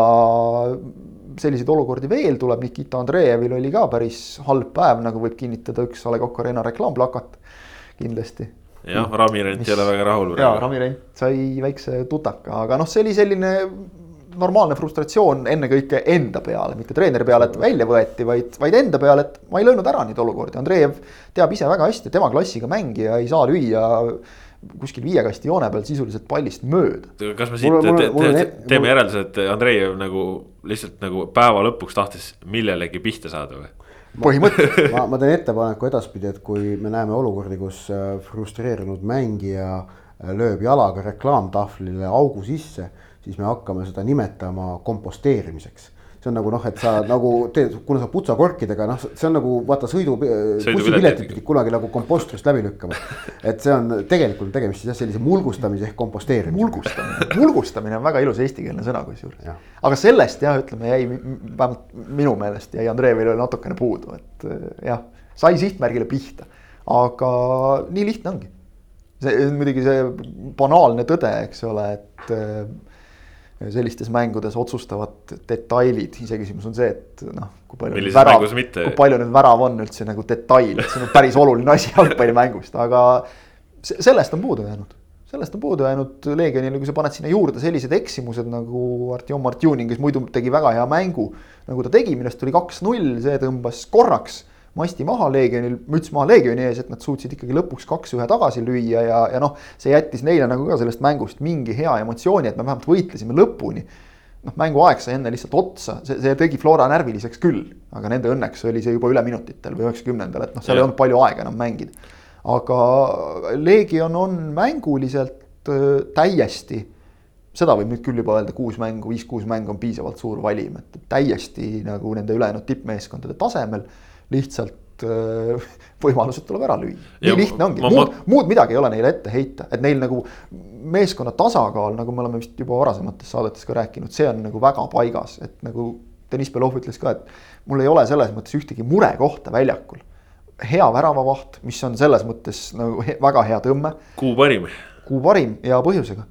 selliseid olukordi veel tuleb, Nikita Andreevil oli ka päris halb päev, nagu võib kinnitada üks A Le Coq Arena reklaamplakat kindlasti. jah, Rami Rent ei ole väga rahul. jaa, Rami Rent sai väikse tutaka, aga noh, see oli selline normaalne frustratsioon ennekõike enda peale, mitte treeneri peale, et välja võeti, vaid, vaid enda peale, et ma ei löönud ära neid olukordi, Andreev teab ise väga hästi, tema klassiga mängija ei saa lüüa kuskil viie kasti joone peal sisuliselt pallist mööda. kas me siit te, te, te, teeme järelduse, et Andreev nagu lihtsalt nagu päeva lõpuks tahtis millelegi pihta saada või? põhimõtteliselt ma, ma teen ettepaneku edaspidi, et kui me näeme olukordi, kus äh, frustreerunud mängija äh, lööb jalaga reklaamtahvlile augu sisse siis me hakkame seda nimetama komposteerimiseks see on nagu noh, et sa nagu teed, kuna sa putsakorkidega noh, see on nagu vaata sõidu, bussipiletid pidid kunagi nagu kompostrist läbi lükkama. et see on tegelikult tegemist siis jah, sellise mulgustamise ehk komposteerimisega. mulgustamine, mulgustamine on väga ilus eestikeelne sõna kusjuures. aga sellest jah, ütleme jäi vähemalt minu meelest jäi Andreevile natukene puudu, et jah, sai sihtmärgile pihta. aga nii lihtne ongi. see muidugi see banaalne tõde, eks ole, et sellistes mängudes otsustavad detailid, iseküsimus on see, et noh, kui palju nüüd värav, kui palju nüüd värav on üldse nagu detail, et see on päris oluline asi jalgpallimängust, aga sellest on puudu jäänud. sellest on puudu jäänud Leegionile, kui sa paned sinna juurde sellised eksimused nagu Artjom Martjunin, kes muidu tegi väga hea mängu. nagu ta tegi, millest tuli kaks-null, see tõmbas korraks masti maha Leegionil, müts maha Leegioni ees, et nad suutsid ikkagi lõpuks kaks-ühe tagasi lüüa ja, ja noh, see jättis neile nagu ka sellest mängust mingi hea emotsiooni, et me vähemalt võitlesime lõpuni noh, mänguaeg sai enne lihtsalt otsa, see, see tegi Flora närviliseks küll, aga nende õnneks oli see juba üle minutitel või üheksakümnendal, et noh, seal ja. ei olnud palju aega enam mängida. aga Legion on mänguliselt äh, täiesti, seda võib nüüd küll juba öelda, kuus mängu, viis-kuus mängu on piisavalt suur valim, et täiesti nagu nende ülejäänud tippmeeskondade tasemel. Lihtsalt äh, võimalused tuleb ära lüüa, nii lihtne ongi, muud muud midagi ei ole neile ette heita, et neil nagu meeskonna tasakaal, nagu me oleme vist juba varasemates saadetes ka rääkinud, see on nagu väga paigas, et nagu Deniss Belov ütles ka, et mul ei ole selles mõttes ühtegi murekohta väljakul. hea väravavaht, mis on selles mõttes nagu he, väga hea tõmme. kuu parim. kuu parim ja põhjusega.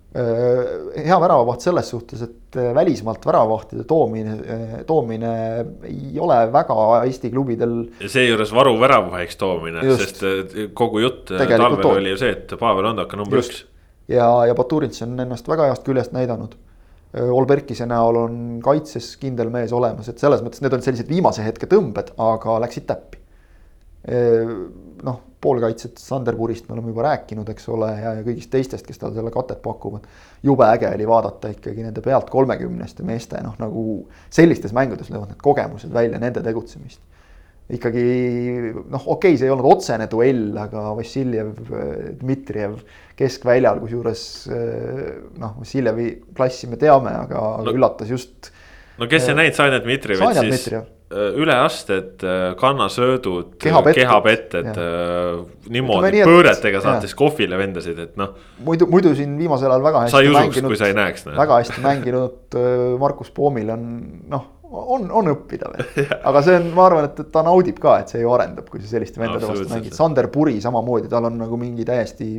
hea väravavaht selles suhtes, et välismaalt väravavahtide toomine, toomine ei ole väga Eesti klubidel. seejuures varu väravaheks toomine, sest kogu jutt talvel oli ju see, et Pavel Andok on number Just. üks ja, ja Baturits on ennast väga heast küljest näidanud. Olberkise näol on kaitses kindel mees olemas, et selles mõttes need on sellised viimase hetke tõmbed, aga läksid täppi. Noh, poolkaitsjad Sander Purist me oleme juba rääkinud, eks ole, ja, ja kõigist teistest, kes talle selle katet pakuvad. jube äge oli vaadata ikkagi nende pealt kolmekümneste meeste noh, nagu sellistes mängudes löövad need kogemused välja, nende tegutsemist ikkagi noh, okei okay,, see ei olnud otsene duell, aga Vassiljev, Dmitrijev keskväljal, kusjuures noh, Vassiljevi klassi me teame, aga no, üllatas just. no kes ei näinud Sanja Dmitrijevit, siis. Äh, üleasted, äh, kannasöödud, kehapetted, kehapetted, äh, niimoodi nii, pööretega saatis kohvile vendasid, et noh. muidu, muidu siin viimasel ajal väga hästi. sa ei usuks, kui sa ei näeks. väga hästi mänginud Markus Poomil on noh on, on õppida veel, aga see on, ma arvan, et ta naudib ka, et see ju arendab, kui sa selliste vendade vastu mängid, Sander Puri samamoodi, tal on nagu mingi täiesti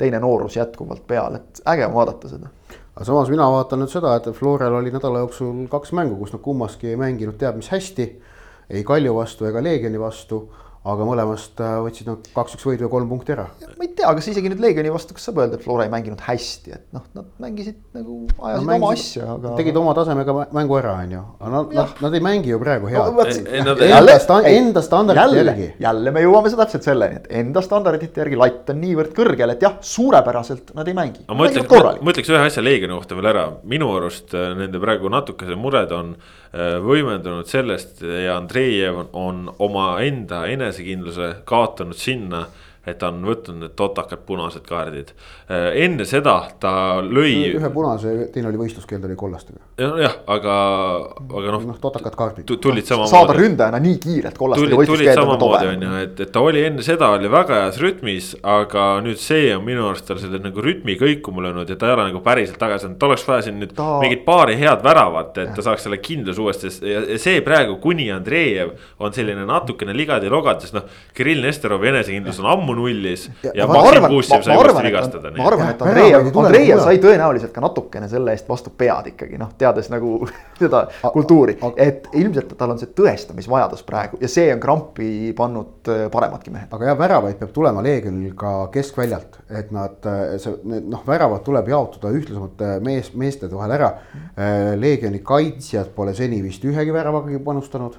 teine noorus jätkuvalt peal, et äge on vaadata seda. Aga samas mina vaatan nüüd seda, et Florel oli nädala jooksul kaks mängu, kus nad kummaski ei mänginud teab mis hästi. ei Kalju vastu ega Leegioni vastu aga mõlemast äh, võtsid nad kaks-üks võidu ja kolm punkti ära. ma ei tea, kas isegi nüüd Leegioni vastu, kas saab öelda, et Flora ei mänginud hästi, et noh, nad mängisid nagu ajasid no, oma asja, aga. tegid oma tasemega mängu ära, on ju, aga nad, nad, nad ei mängi ju praegu head no,. enda sta, enda standardite järgi. jälle me jõuame seda täpselt selleni, et enda standardite järgi latt on niivõrd kõrgel, et jah, suurepäraselt nad ei mängi. ma ütleks, ma ütleks ühe asja Leegioni kohta veel ära, minu arust äh, nende praegu natukese mured on äh, võimendunud sellest ja Andreejev on, omaenda enese enesekindluse kaotanud sinna et ta on võtnud need totakad punased kaardid. Äh, enne seda ta lõi. ühe punase, teine oli võistluskeeld oli kollastega. jah, aga, aga noh. noh, totakad kaardid. tulid samamoodi. saada ründajana nii kiirelt kollastega võistluskeeld. tulid samamoodi on ju, et, et ta oli enne seda oli väga heas rütmis, aga nüüd see on minu arust tal selle nagu rütmi kõikuma löönud ja ta ei ole nagu päriselt tagasi olnud, tal oleks vaja siin nüüd ta... mingit paari head väravat, et ta saaks selle kindluse uuesti ja see praegu kuni Andreejev on selline natukene ligadi-logadi, sest noh, Kirill Nesterovi enesekindlus on ammu ammu nullis ja, ja Maksim Pussjev sai uuesti vigastada. ma arvan, et Andreev, Andreev sai tõenäoliselt ka natukene selle eest vastu pead ikkagi noh, teades nagu seda kultuuri, et ilmselt tal on see tõestamisvajadus praegu ja see on krampi pannud äh, paremadki mehed. aga jah, väravaid peab tulema Leegionil ka keskväljalt, et nad, äh, see, need noh, väravad tuleb jaotada ühtlasemalt äh, mees, meeste vahel ära. Leegioni kaitsjad pole seni vist ühegi väravagi panustanud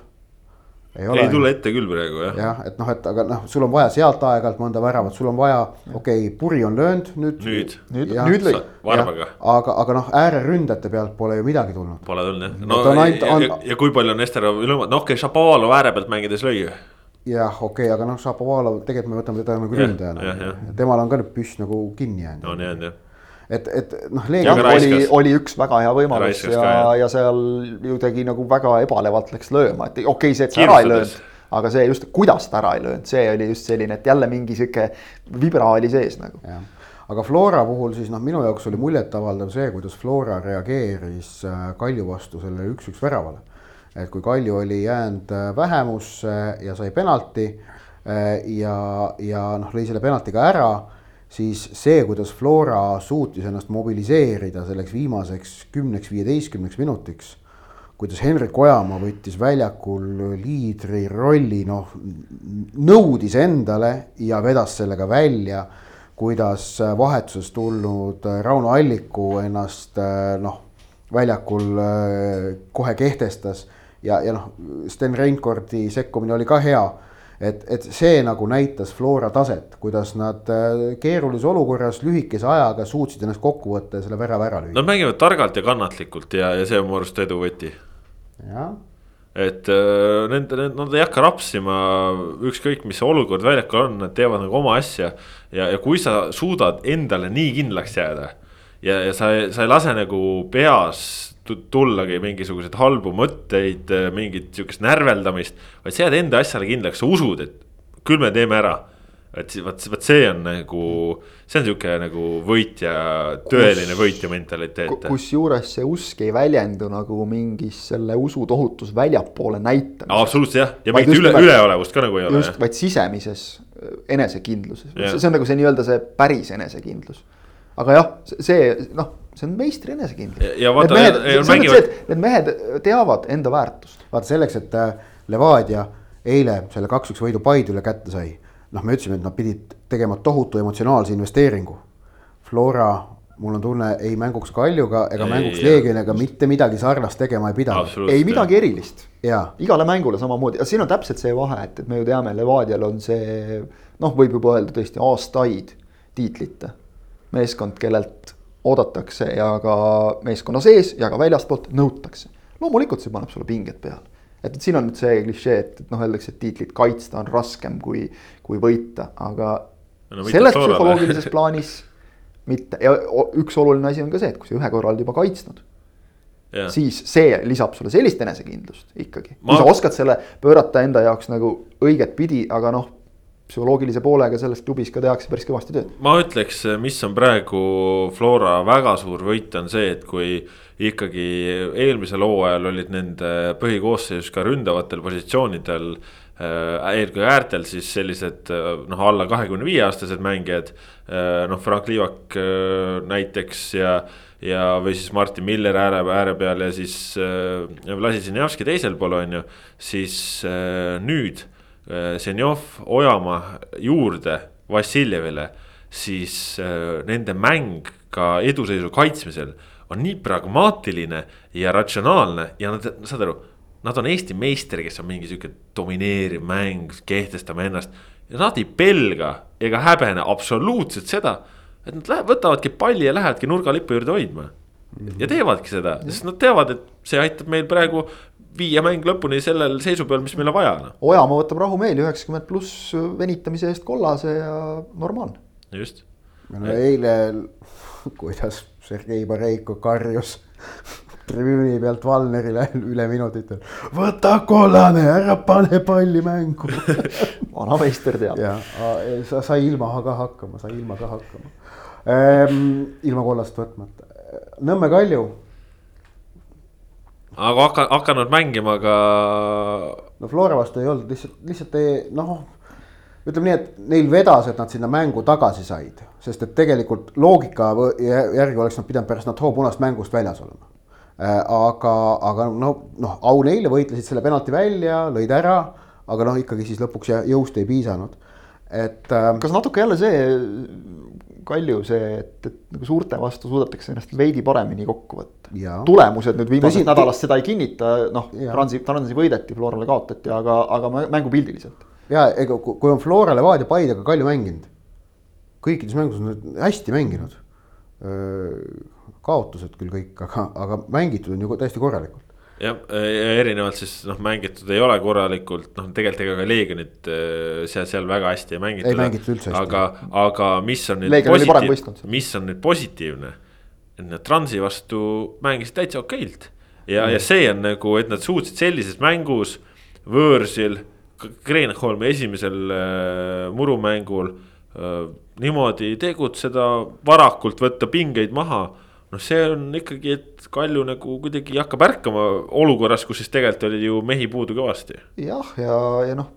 ei, ole, ei tule ette küll praegu jah. jah, et noh, et aga noh, sul on vaja sealt aeg-ajalt mõnda väravat, sul on vaja, okei okay,, puri on löönud nüüd. nüüd, nüüd, nüüd lõi. varbaga. aga, aga noh, ääreründajate pealt pole ju midagi tulnud. Pole tulnud jah, no ja, ainult, on... ja, ja kui palju on Nesterov ilmad, noh okei okay,, Šapovalov ääre pealt mängides lõi ju jah, okei okay,, aga noh, Šapovalov, tegelikult me võtame teda nagu ründajana. temal on ka nüüd püss nagu kinni jäänud. on jäänud jah et, et noh. oli, oli üks väga hea võimalus raiskas ja, ja seal ju tegi nagu väga ebalevalt läks lööma, et okei okay,, see, et ta ära ei löönud. aga see just, kuidas ta ära ei löönud, see oli just selline, et jälle mingi sihuke vibra oli sees nagu. aga Flora puhul siis noh, minu jaoks oli muljetavaldav see, kuidas Flora reageeris äh, Kalju vastu sellele üks-üks väravale. et kui Kalju oli jäänud äh, vähemusse ja sai penalti äh, ja, ja noh, lõi selle penalti ka ära siis see, kuidas Flora suutis ennast mobiliseerida selleks viimaseks kümneks, viieteistkümneks minutiks. kuidas Henrik Ojamaa võttis väljakul liidri rolli, noh nõudis endale ja vedas sellega välja. kuidas vahetusest tulnud Rauno Alliku ennast noh, väljakul kohe kehtestas ja, ja noh, Sten Reinkordi sekkumine oli ka hea et, et see nagu näitas Flora taset, kuidas nad äh, keerulises olukorras lühikese ajaga suutsid ennast kokku võtta ja selle värava ära lüüa. Nad mängivad targalt ja kannatlikult ja, ja see on mu arust edu võti. jah et äh, nende, nad ei hakka rapsima, ükskõik mis olukord väljakul on, nad teevad nagu oma asja. ja, ja kui sa suudad endale nii kindlaks jääda ja, ja sa, sa ei lase nagu peas tullagi mingisuguseid halbu mõtteid, mingit sihukest närveldamist. vaid sa jääd enda asjale kindlaks, sa usud, et küll me teeme ära et vot, vot see on nagu, see on sihuke nagu võitja, tõeline võitja mentaliteet. kusjuures see usk ei väljendu nagu mingis selle usu tohutus väljapoole näitamises. absoluutselt jah, ja mingit üle, üleolevust ka nagu ei ole. just, vaid sisemises äh, enesekindluses, see on nagu see nii-öelda see päris enesekindlus. aga jah, see noh, see on meistri enesekindlus. Need mehed, mängivad... need mehed teavad enda väärtust. vaata selleks, et äh, Levadia eile selle kaks-üks võidu Paidule kätte sai noh, me ütlesime, et nad pidid tegema tohutu emotsionaalse investeeringu. Flora, mul on tunne, ei mänguks Kaljuga ega ei, mänguks Leegioniga mitte midagi sarnast tegema ei pidanud. ei midagi erilist. igale mängule samamoodi, siin on täpselt see vahe, et, et me ju teame, Levadial on see noh, võib juba öelda tõesti aastaid tiitlite meeskond, kellelt oodatakse ja ka meeskonna sees ja ka väljastpoolt nõutakse. loomulikult see paneb sulle pinged peale et siin on nüüd see klišee, et, et noh, öeldakse, et tiitlit kaitsta on raskem kui, kui võita, aga no, selles psühholoogilises plaanis mitte ja üks oluline asi on ka see, et kui sa ühe korra oled juba kaitsnud. siis see lisab sulle sellist enesekindlust ikkagi Ma..., kui sa oskad selle pöörata enda jaoks nagu õiget pidi, aga noh psühholoogilise poolega selles klubis ka tehakse päris kõvasti tööd. ma ütleks, mis on praegu Flora väga suur võit, on see, et kui ikkagi eelmisel hooajal olid nende põhikoosseisus ka ründavatel positsioonidel äh,. eelkõige äärtel siis sellised äh, noh, alla kahekümne viie aastased mängijad äh,. noh, Frank Liivak näiteks ja, ja, või siis Martin Miller ääre, ääre peal ja siis Vlasi Zinjavski teisel pool on ju. siis nüüd Zenjov, Ojamaa juurde Vassiljevile, siis äh, nende mäng ka eduseisu kaitsmisel on nii pragmaatiline ja ratsionaalne ja nad, saad aru, nad on Eesti meister, kes on mingi sihuke domineeriv mäng, kehtestame ennast. ja nad ei pelga ega häbene absoluutselt seda, et nad lähevad, võtavadki palli ja lähevadki nurgalippu juurde hoidma. ja teevadki seda, sest nad teavad, et see aitab meil praegu viia mäng lõpuni sellel seisu peal, mis meil on vaja no.. Ojamaa võtab rahumeeli üheksakümmend pluss venitamise eest kollase ja normaalne. just. no eile, kuidas Sergei Bareiko karjus tribüüni pealt Valnerile üle minuti ütleb. võta kollane, ära pane palli mängu vanameister teab. ja, sa sai ilma ka hakkama, sai ilma ka hakkama ehm,. ilma kollast võtmata, Nõmme Kalju. Aga hakka, hakanud mängima ka. no Flora vastu ei olnud, lihtsalt, lihtsalt ei noh ütleme nii, et neil vedas, et nad sinna mängu tagasi said, sest et tegelikult loogika järgi oleks nad pidanud pärast NATO punast mängust väljas olema. Äh, aga, aga no, noh, au neile, võitlesid selle penalti välja, lõid ära, aga noh, ikkagi siis lõpuks jõust ei piisanud, et äh,. kas natuke jälle see Kalju see, et, et nagu suurte vastu suudetakse ennast veidi paremini kokku võtta. tulemused nüüd viimasest nädalast seda ei kinnita, noh, Transi, Transi võideti, Florale kaotati, aga, aga mängupildiliselt ja ega kui on Flora, Levadia, Paidega Kalju mänginud, kõikides mängus on hästi mänginud. kaotused küll kõik, aga, aga mängitud on ju täiesti korralikult jah, erinevalt siis noh, mängitud ei ole korralikult, noh tegelikult ega ka Leegionit seal, seal väga hästi ei mängitud. ei mängitud üldse hästi. aga, aga mis on nüüd positiivne, mis on nüüd positiivne, et nad Transi vastu mängisid täitsa okeilt. ja mm., ja see on nagu, et nad suutsid sellises mängus võõrsil Kreenholmi esimesel äh, murumängul äh, niimoodi tegutseda, varakult võtta pingeid maha. Noh, see on ikkagi, et Kalju nagu kuidagi hakkab ärkama olukorras, kus siis tegelikult oli ju mehi puudu kõvasti. jah, ja, ja noh,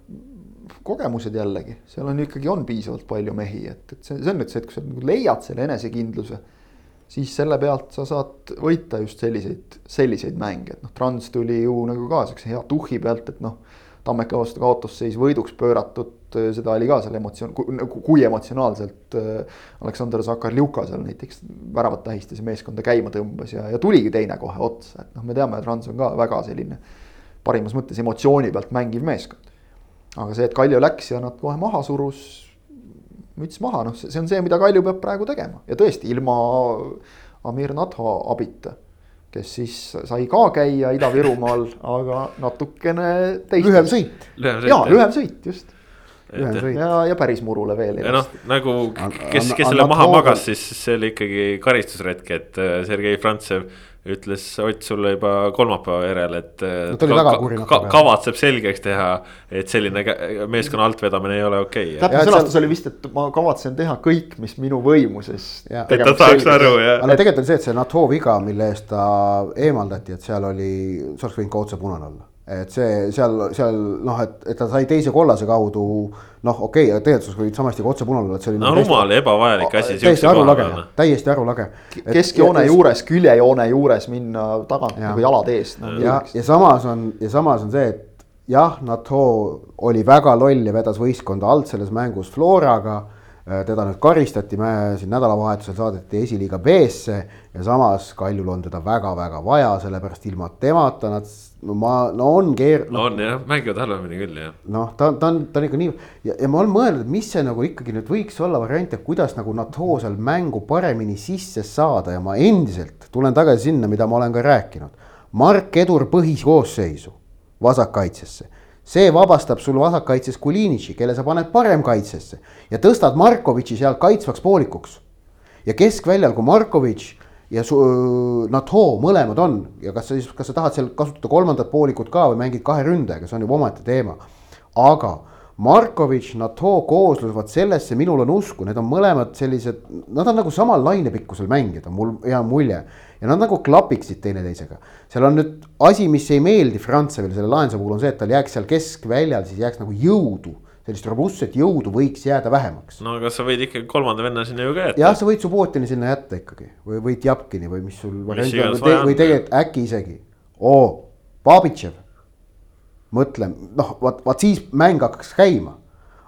kogemused jällegi, seal on ikkagi on piisavalt palju mehi, et, et see, see on nüüd see, et kui sa nagu leiad selle enesekindluse siis selle pealt sa saad võita just selliseid, selliseid mänge, et noh, Trans tuli ju nagu ka siukse hea tuhhi pealt, et noh Tammeka vastu kaotusseis võiduks pööratud, seda oli ka seal emotsioon, kui emotsionaalselt äh, Aleksander Zakarljuka seal näiteks väravat tähistas ja meeskonda käima tõmbas ja, ja tuligi teine kohe otsa, et noh, me teame, et Rans on ka väga selline parimas mõttes emotsiooni pealt mängiv meeskond. aga see, et Kalju läks ja nad kohe maha surus, müts maha, noh, see on see, mida Kalju peab praegu tegema ja tõesti ilma Amir Nadha abita kes siis sai ka käia Ida-Virumaal, aga natukene teist. lühem sõit. jaa, lühem sõit, just. Ja, ja päris murule veel. ja noh, nagu kes, kes selle maha magas, siis see oli ikkagi karistusretk, et äh, Sergei Frantsev ütles Ott sulle juba kolmapäeva järel, et no,. Ka, ka, kavatseb selgeks teha, et selline meeskonna altvedamine ei ole okei okay.. täpne sõnastus seal... oli vist, et ma kavatsen teha kõik, mis minu võimuses. et ta saaks aru, jah. aga tegelikult on see, et see NATO viga, mille eest ta eemaldati, et seal oli, see oleks võinud ka otse punane olla et see seal, seal noh, et, et ta sai teise kollase kaudu noh, okei okay,, tegelikult võid samasti ka otse punane et see oli. no rumal ja ebavajalik asi. täiesti arulage, täiesti arulage. keskjoone juures, küljejoone juures minna tagant ja. nagu jalad eest no,. ja, ja samas on, ja samas on see, et jah, NATO oli väga loll ja vedas võistkonda alt selles mängus Floraga teda nüüd karistati, siin nädalavahetusel saadeti esiliiga B-sse ja samas Kaljul on teda väga-väga vaja, sellepärast ilma temata nad, no ma, no on keer-. no on jah, mängivad halvemini küll jah. noh, ta, ta on, ta on ikka nii ja, ja ma olen mõelnud, et mis see nagu ikkagi nüüd võiks olla variant, et kuidas nagu NATO seal mängu paremini sisse saada ja ma endiselt tulen tagasi sinna, mida ma olen ka rääkinud. Mark Edur põhikoosseisu vasakkaitsesse see vabastab sul vasakkaitses Kulinitši, kelle sa paned paremkaitsesse ja tõstad Markovitši sealt kaitsvaks poolikuks. ja keskväljal, kui Markovitš ja su, NATO mõlemad on ja kas sa siis, kas sa tahad seal kasutada kolmandat poolikut ka või mängid kahe ründajaga, see on juba omaette teema. aga Markovitš, NATO kooslus, vot sellesse minul on usku, need on mõlemad sellised, nad on nagu samal lainepikkusel mängijad, on mul hea mulje ja nad nagu klapiksid teineteisega. seal on nüüd asi, mis ei meeldi Frantsevile selle lahenduse puhul on see, et tal jääks seal keskväljal, siis jääks nagu jõudu sellist robustset jõudu võiks jääda vähemaks. no aga sa võid ikkagi kolmanda venna sinna ju ka jätta. jah, sa võid Subbotini sinna jätta ikkagi või võid Japkini või mis sul variant on või, või tegelikult äkki isegi. oo, Babitšev. mõtle, noh, vot, vot siis mäng hakkaks käima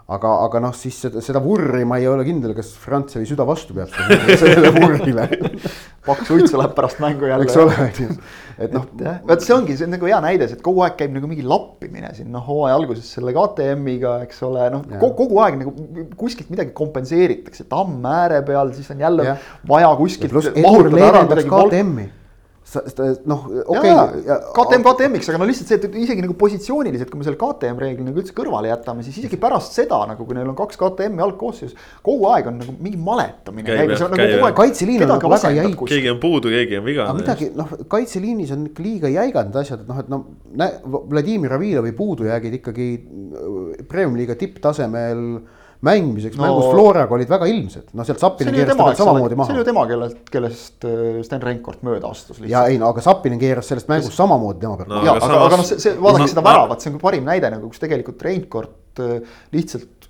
aga, aga noh, siis seda, seda vurri ma ei ole kindel, kas Frantsevi süda vastu peab sellele vurrile paks uitsu läheb pärast mängu jälle. eks ole, on ju. et noh, vot see ongi, see on nagu hea näide, et kogu aeg käib nagu mingi lappimine siin noh, hooaja alguses selle KTM-iga, eks ole, noh kogu, aeg nagu kuskilt midagi kompenseeritakse, tamm ääre peal, siis on jälle ja. vaja kuskilt. KTM-i noh, okei okay,. KTM KTM-iks, aga no lihtsalt see, et isegi nagu positsiooniliselt, kui me selle KTM reegli nagu üldse kõrvale jätame, siis isegi pärast seda nagu, kui neil on kaks KTM-i algkoosseisus. kogu aeg on nagu mingi maletamine. Nagu kaitseliin on nagu väga jäik. keegi on puudu, keegi on vigane. midagi noh, kaitseliinis on ikka liiga jäigad need asjad, et noh, et no Vladimir Avilovi puudujäägid ikkagi äh, premium-liiga tipptasemel mängimiseks no, mängus Floraga olid väga ilmsed, no sealt Sapinen keeras teda samamoodi maha. see oli tema, kellelt, kellest äh, Sten Reinkord mööda astus. ja ei no aga Sapinen keeras sellest mängust Kes... samamoodi tema pealt no,. ja aga, aga noh, see, see vaadake no, seda väravat, see on parim näide nagu, kus tegelikult Reinkord äh, lihtsalt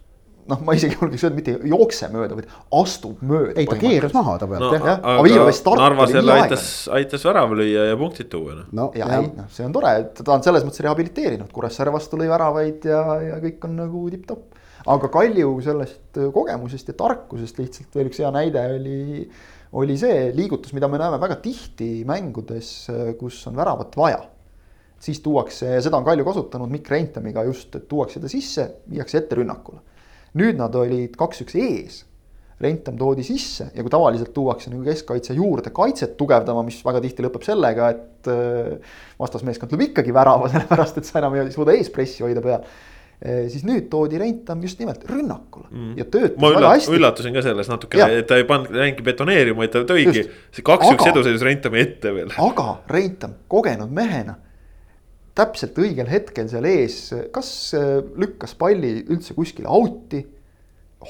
noh, ma isegi julgeks öelda, mitte ei jookse mööda, vaid astub mööda. ei, ta keeras maha ta pealt no, jah. aga Narvas jälle aitas, aitas värava lüüa ja punktid tuua noh. no ja ei, noh, see on tore, et ta on selles mõttes rehabiliteerinud, Kuressaare vastu lõi väravaid ja, ja kõik on nagu tipp-topp aga Kalju sellest äh, kogemusest ja tarkusest lihtsalt veel üks hea näide oli, oli see liigutus, mida me näeme väga tihti mängudes, äh, kus on väravat vaja. siis tuuakse, seda on Kalju kasutanud Mikk Reintamiga just, et tuuakse ta sisse, viiakse ette rünnakule. nüüd nad olid kaks-üks ees Rentam toodi sisse ja kui tavaliselt tuuakse nagu keskkaitse juurde kaitset tugevdama, mis väga tihti lõpeb sellega, et äh, vastasmeeskond tuleb ikkagi värava, sellepärast et sa enam ei suuda eespressi hoida peal siis nüüd toodi Rentam just nimelt rünnakule mm. ja töötas ma väga hästi. üllatusin ka selles natukene, et ta ei pannud mängi betoneerima, vaid ta tõigi see kaks-üks eduseisus Rentami ette veel. aga Rentam kogenud mehena täpselt õigel hetkel seal ees, kas eh, lükkas palli üldse kuskile out'i,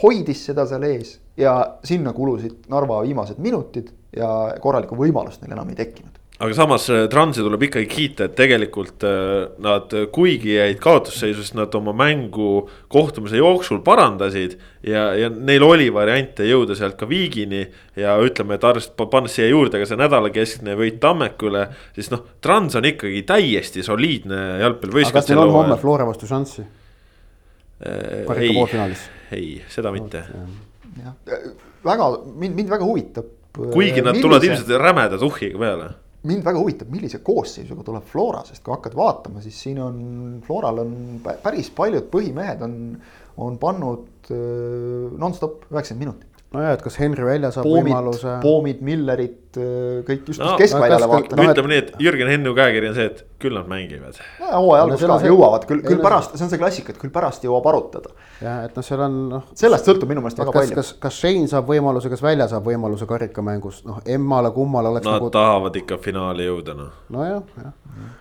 hoidis seda seal ees ja sinna kulusid Narva viimased minutid ja korralikku võimalust neil enam ei tekkinud aga samas äh, Transi tuleb ikkagi kiita, et tegelikult äh, nad, kuigi jäid kaotusseisus, nad oma mängu kohtumise jooksul parandasid. ja, ja neil oli variante jõuda sealt ka viigini ja ütleme, et arvestades, pannes siia juurde ka see nädalakeskne võit Tammekule. siis noh, Trans on ikkagi täiesti soliidne jalgpallivõistkond. aga kas neil on homme Flora vastu šanssi äh,? ei, ei, seda mitte. jah, väga mind, mind väga huvitab. kuigi nad tulevad ilmselt rämeda tuhhiga peale mind väga huvitab, millise koosseisuga tuleb Flora, sest kui hakkad vaatama, siis siin on, Floral on päris paljud põhimehed on, on pannud äh, nonstop üheksakümmend minutit nojah, et kas Henry välja saab poomid, võimaluse. poomid, Millerid, äh, kõik just No, keskväljale no, vaatavad No, ütleme nii, et Jürgen Hennu käekiri on see, et küll nad mängivad. no hooaja No alguses on see- jõuavad küll, küll no- pärast, see on see klassika, et küll pärast jõuab arutada. jah, et noh, seal on noh. sellest sõltub minu meelest väga kas, palju. kas, kas Shane saab võimaluse, kas välja saab võimaluse karikamängus, noh emmale-kummale oleks Nad nagu. tahavad ikka finaali jõuda noh. nojah, jah.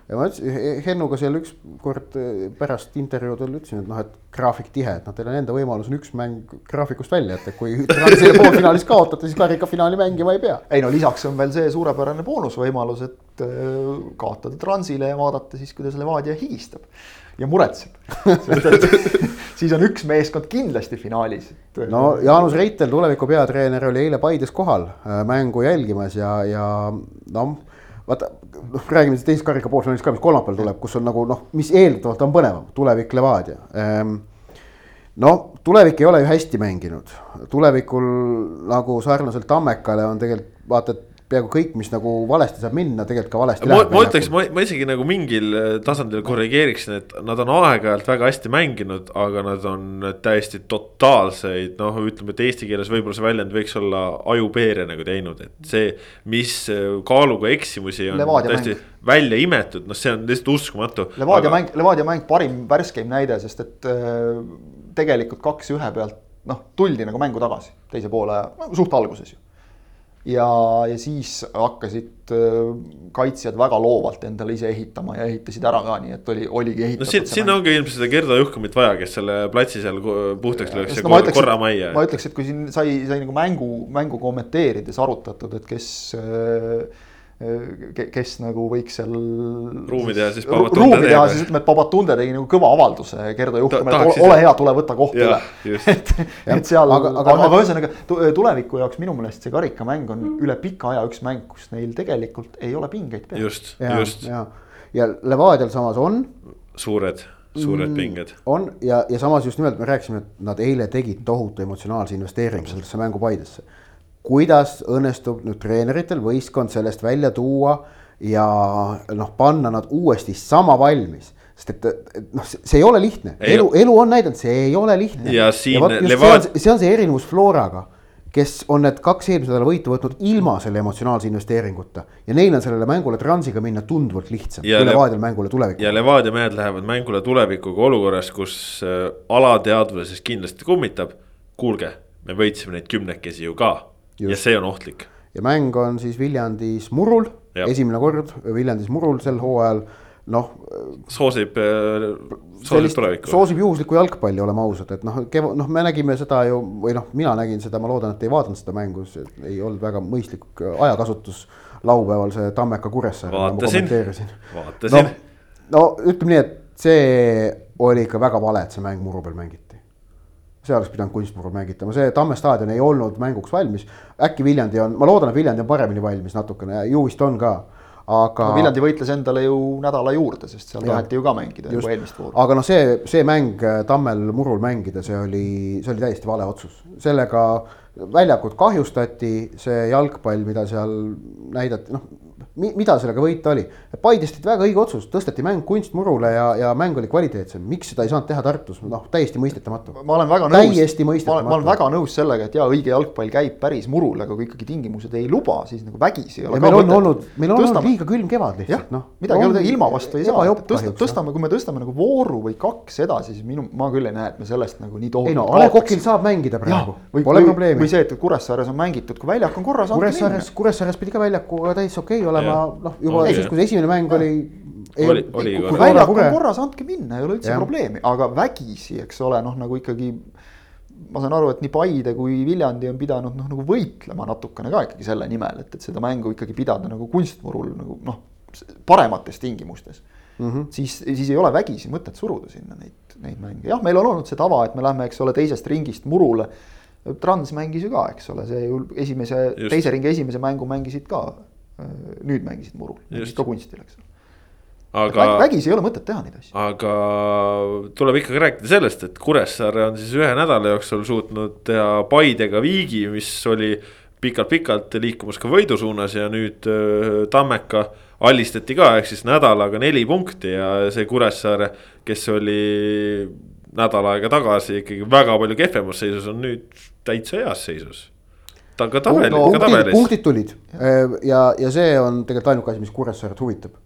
Ja ma ütlesin, Hennuga seal ükskord eh, pärast intervjuudel ütlesin, et noh, et graafik tihe, et noh, teil on enda võimalus on üks mäng graafikust välja jätta, kui Transile poolfinaalis kaotate, siis karikafinaali mängima ei pea. ei no lisaks on veel see suurepärane boonusvõimalus, et äh, kaotada Transile ja vaadata siis, kuidas Levadia higistab ja muretseb. et siis on üks meeskond kindlasti finaalis. no Jaanus Reitel, tuleviku peatreener, oli eile Paides kohal äh, mängu jälgimas ja, ja noh, vaata, noh, räägime siis teisest karika poolfinaalist ka, mis kolmapäeval tuleb, kus on nagu noh, mis eeldatavalt on põnevam, tulevik Levadia. Ehm, no tulevik ei ole ju hästi mänginud, tulevikul nagu sarnaselt Tammekale on tegelikult vaata, et peaaegu kõik, mis nagu valesti saab minna, tegelikult ka valesti ma, läheb. ma ütleks, ma, ma isegi nagu mingil äh, tasandil korrigeeriksin, et nad on aeg-ajalt väga hästi mänginud, aga nad on täiesti totaalseid, noh, ütleme, et eesti keeles võib-olla see väljend võiks olla ajupeere nagu teinud, et see, mis äh, kaaluga eksimusi on Levadia tõesti mäng. välja imetud, noh, see on lihtsalt uskumatu. Levadia aga... mäng, Levadia mäng parim värskeim näide, sest et äh, tegelikult kaks ühe pealt noh, tuldi nagu mängu tagasi teise poole suht alguses ju. Ja, ja siis hakkasid äh, kaitsjad väga loovalt endale ise ehitama ja ehitasid ära ka, nii et oli, oligi no ehitatud siin, see siin mäng. ongi ilmselt seda Gerdo Juhkumit vaja, kes selle platsi seal puhtaks lööks ja no ütleks, korra majja. ma ütleks, et kui siin sai, sai nagu mängu, mängu kommenteerides arutatud, et kes äh, kes nagu võiks seal. Ruumi teha, siis Babatunde ruumi teha, teeb. siis ütleme, et Babatunde tegi nagu kõva avalduse Gerdo Juhkumile, tahaks et ole hea, tule võta koht üle et, et seal, Aga- aga, aga aga, aga ühesõnaga tu- tuleviku jaoks minu meelest see karikamäng on üle pika aja üks mäng, kus neil tegelikult ei ole pingeid peal. just, ja, just, ja, ja Levadial samas on suured, suured Mm. pinged. on ja, ja samas just nimelt me rääkisime, et nad eile tegid tohutu emotsionaalse investeeringu sellesse mängu Paidesse. Kuidas õnnestub nüüd treeneritel võistkond sellest välja tuua ja noh, panna nad uuesti sama valmis sest et, et noh, see ei ole lihtne, elu, elu on näidanud, see ei ole lihtne. Ja siin just Levad- see on, see erinevus Floraga, kes on need kaks eelmise nädala võitu võtnud ilma selle emotsionaalse investeeringuta ja neil on sellele mängule transiga minna tunduvalt lihtsam Ja kui Le- Levadial mängule tulevikku. ja Levadia mehed lähevad mängule tulevikuga olukorras, kus äh, alateadvuses kindlasti kummitab. kuulge, me võitsime neid kümnekesi ju ka. Ja see on ohtlik. ja mäng on siis Viljandis murul, esimene kord Viljandis murul sel hooajal. noh, soosib, soosib sellist tulevikku. soosib juhuslikku jalgpalli, oleme ausad, et noh, keva-, noh, me nägime seda ju või noh, mina nägin seda, ma loodan, et ei vaadanud seda mängu, see ei olnud väga mõistlik ajakasutus. laupäeval see Tammeka Kuressaare. vaatasin, no, vaatasin. no ütleme nii, et see oli ikka väga vale, et see mäng muru peal mängiti. See oleks pidanud kunstmurul mängitama, see Tamme staadion ei olnud mänguks valmis. äkki Viljandi on, ma loodan, et Viljandi on paremini valmis natukene, ju vist on ka, aga no,. Viljandi võitles endale ju nädala juurde, sest seal Jah. taheti ju ka mängida Just. juba eelmist vooru. aga noh, see, see mäng äh, Tammel murul mängida, see oli, see oli täiesti vale otsus. sellega väljakut kahjustati, see jalgpall, mida seal näidati, noh mi, mida sellega võita oli. Paides tehti väga õige otsus, tõsteti mäng kunstmurule ja, ja mäng oli kvaliteetsem, miks seda ei saanud teha Tartus, noh täiesti mõistetamatu. ma olen väga nõus. täiesti ma olen, ma olen väga nõus sellega, et jaa, õige jalgpall käib päris murul, aga kui ikkagi tingimused ei luba, siis nagu vägisi ei ole ja ka meil on mõtet. olnud, meil on olnud Tõstame- liiga külm kevad lihtsalt, noh. midagi ei ole teha, ilma vastu ei saa, tõsta, tõstame, kui me tõstame nagu vooru või kaks edasi, siis minu, ma küll ei näe, et me sellest nagu nii ei tohutult no A Le Coqil saab mängida praegu, pole probleemi. või see, et Kuressaares on mängitud, kui väljak on korras, andke minna. Kuressaares pidi ka väljakuga täitsa okei okay olema, Jah. noh juba Oli, siis, kui see esimene mäng oli. Oli- oli kui korras. väljak on korras, andke minna, ei ole üldse Jah. probleemi, aga vägisi, eks ole, noh nagu ikkagi. ma saan aru, et nii Paide kui Viljandi on pidanud noh, nagu võitlema natukene ka ikkagi selle nimel, et, et seda mängu ikkagi pidada nagu kunstmurul nagu noh, paremates tingimustes mm. -hmm. siis, siis ei ole vägisi mõtet suruda sinna neid, neid mänge, jah, meil on olnud see tava, et me lähme, eks ole, teisest ringist murule. Trans mängis ju ka, eks ole, see ju esimese, teise ringi esimese mängu mängisid ka. Nüüd mängisid murul, ka kunstil, eks ole aga Väg, vägisi ei ole mõtet teha neid asju. aga tuleb ikkagi rääkida sellest, et Kuressaare on siis ühe nädala jooksul suutnud teha Paidega viigi, mis oli pikalt-pikalt liikumas ka võidu suunas ja nüüd äh, Tammeka allistati ka, ehk siis nädalaga neli punkti ja see Kuressaare, kes oli nädal aega tagasi ikkagi väga palju kehvemas seisus, on nüüd täitsa heas seisus. Ta ka tabeli no,, ka tabelis. punktid tulid ja, ja see on tegelikult ainuke asi, mis Kuressaaret huvitab.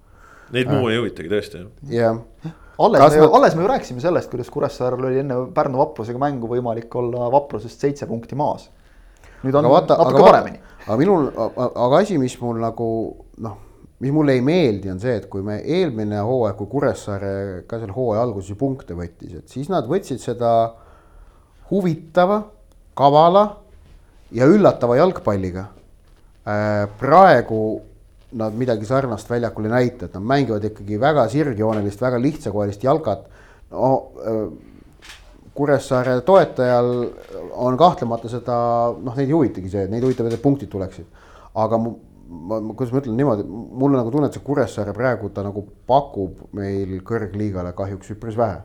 Neid muu ei huvitagi tõesti jah. alles Kas me ju, alles me ju rääkisime sellest, kuidas Kuressaarel oli enne Pärnu Vaprusega mängu võimalik olla Vaprusest seitse punkti maas. nüüd on vaata, natuke paremini. aga minul, aga asi, mis mul nagu noh mis mulle ei meeldi, on see, et kui me eelmine hooaeg, kui Kuressaare ka selle hooaja alguses ju punkte võttis, et siis nad võtsid seda huvitava, kavala ja üllatava jalgpalliga. Äh, praegu nad midagi sarnast väljakul ei näita, et nad mängivad ikkagi väga sirgjoonelist, väga lihtsakoelist jalkat. no äh, Kuressaare toetajal on kahtlemata seda, noh, neid ei huvitagi see, neid huvitab, et punktid tuleksid. aga mu ma, kuidas ma ütlen niimoodi, mul on nagu tunne, et see Kuressaare praegu ta nagu pakub meil kõrgliigale kahjuks üpris vähe.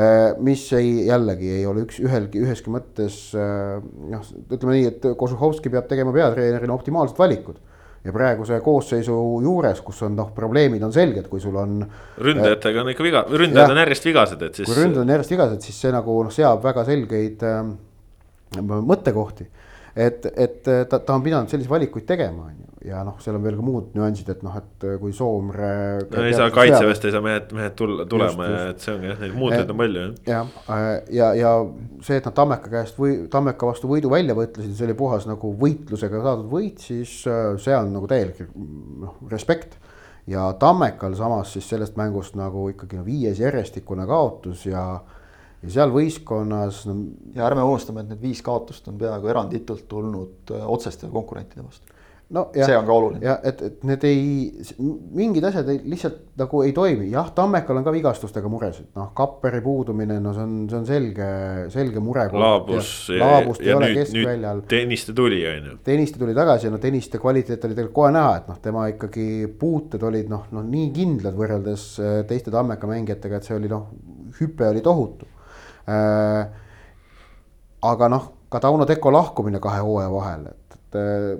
Äh, mis ei, jällegi ei ole üks, ühelgi, üheski mõttes äh, noh, ütleme nii, et Kožuhovski peab tegema peatreenerina optimaalsed valikud ja praeguse koosseisu juures, kus on noh, probleemid on selged, kui sul on. ründajatega on ikka viga, ründajad on järjest vigased, et siis. kui ründajad on järjest vigased, siis see nagu noh, seab väga selgeid äh, mõttekohti. Et, et ta, ta on pidanud selliseid valikuid tegema, on ju ja noh, seal on veel ka muud nüansid, et noh, et kui Soomre. no ei saa kaitseväest ei saa mehed, mehed tulla, tulema just, ja et see ongi jah, neid muutujaid on palju jah. jah, äh, ja, ja see, et nad Tammeka käest või Tammeka vastu võidu välja võtlesid, see oli puhas nagu võitlusega saadud võit, siis äh, see on nagu täielik noh, respekt. ja Tammekal samas siis sellest mängust nagu ikkagi no viies järjestikune kaotus ja ja seal võistkonnas no.... ja ärme unustame, et need viis kaotust on peaaegu eranditult tulnud äh, otseste konkurentide vastu no ja, see on ka oluline. ja et, et need ei, mingid asjad ei, lihtsalt nagu ei toimi, jah, Tammekal on ka vigastustega muresid, noh, Kapperi puudumine, no see on, see on selge, selge mure. laabus ja, laabust ja, ei ole keskväljal. Tõniste tuli, on ju. Tõniste tuli tagasi ja no Tõniste kvaliteet oli tegelikult kohe näha, et noh, tema ikkagi puuted olid noh, noh nii kindlad võrreldes äh, teiste Tammeka mängijatega, et see oli noh, hüpe oli tohutu. Aga noh, ka Tauno Teko lahkumine kahe hooaja vahel, et, et äh,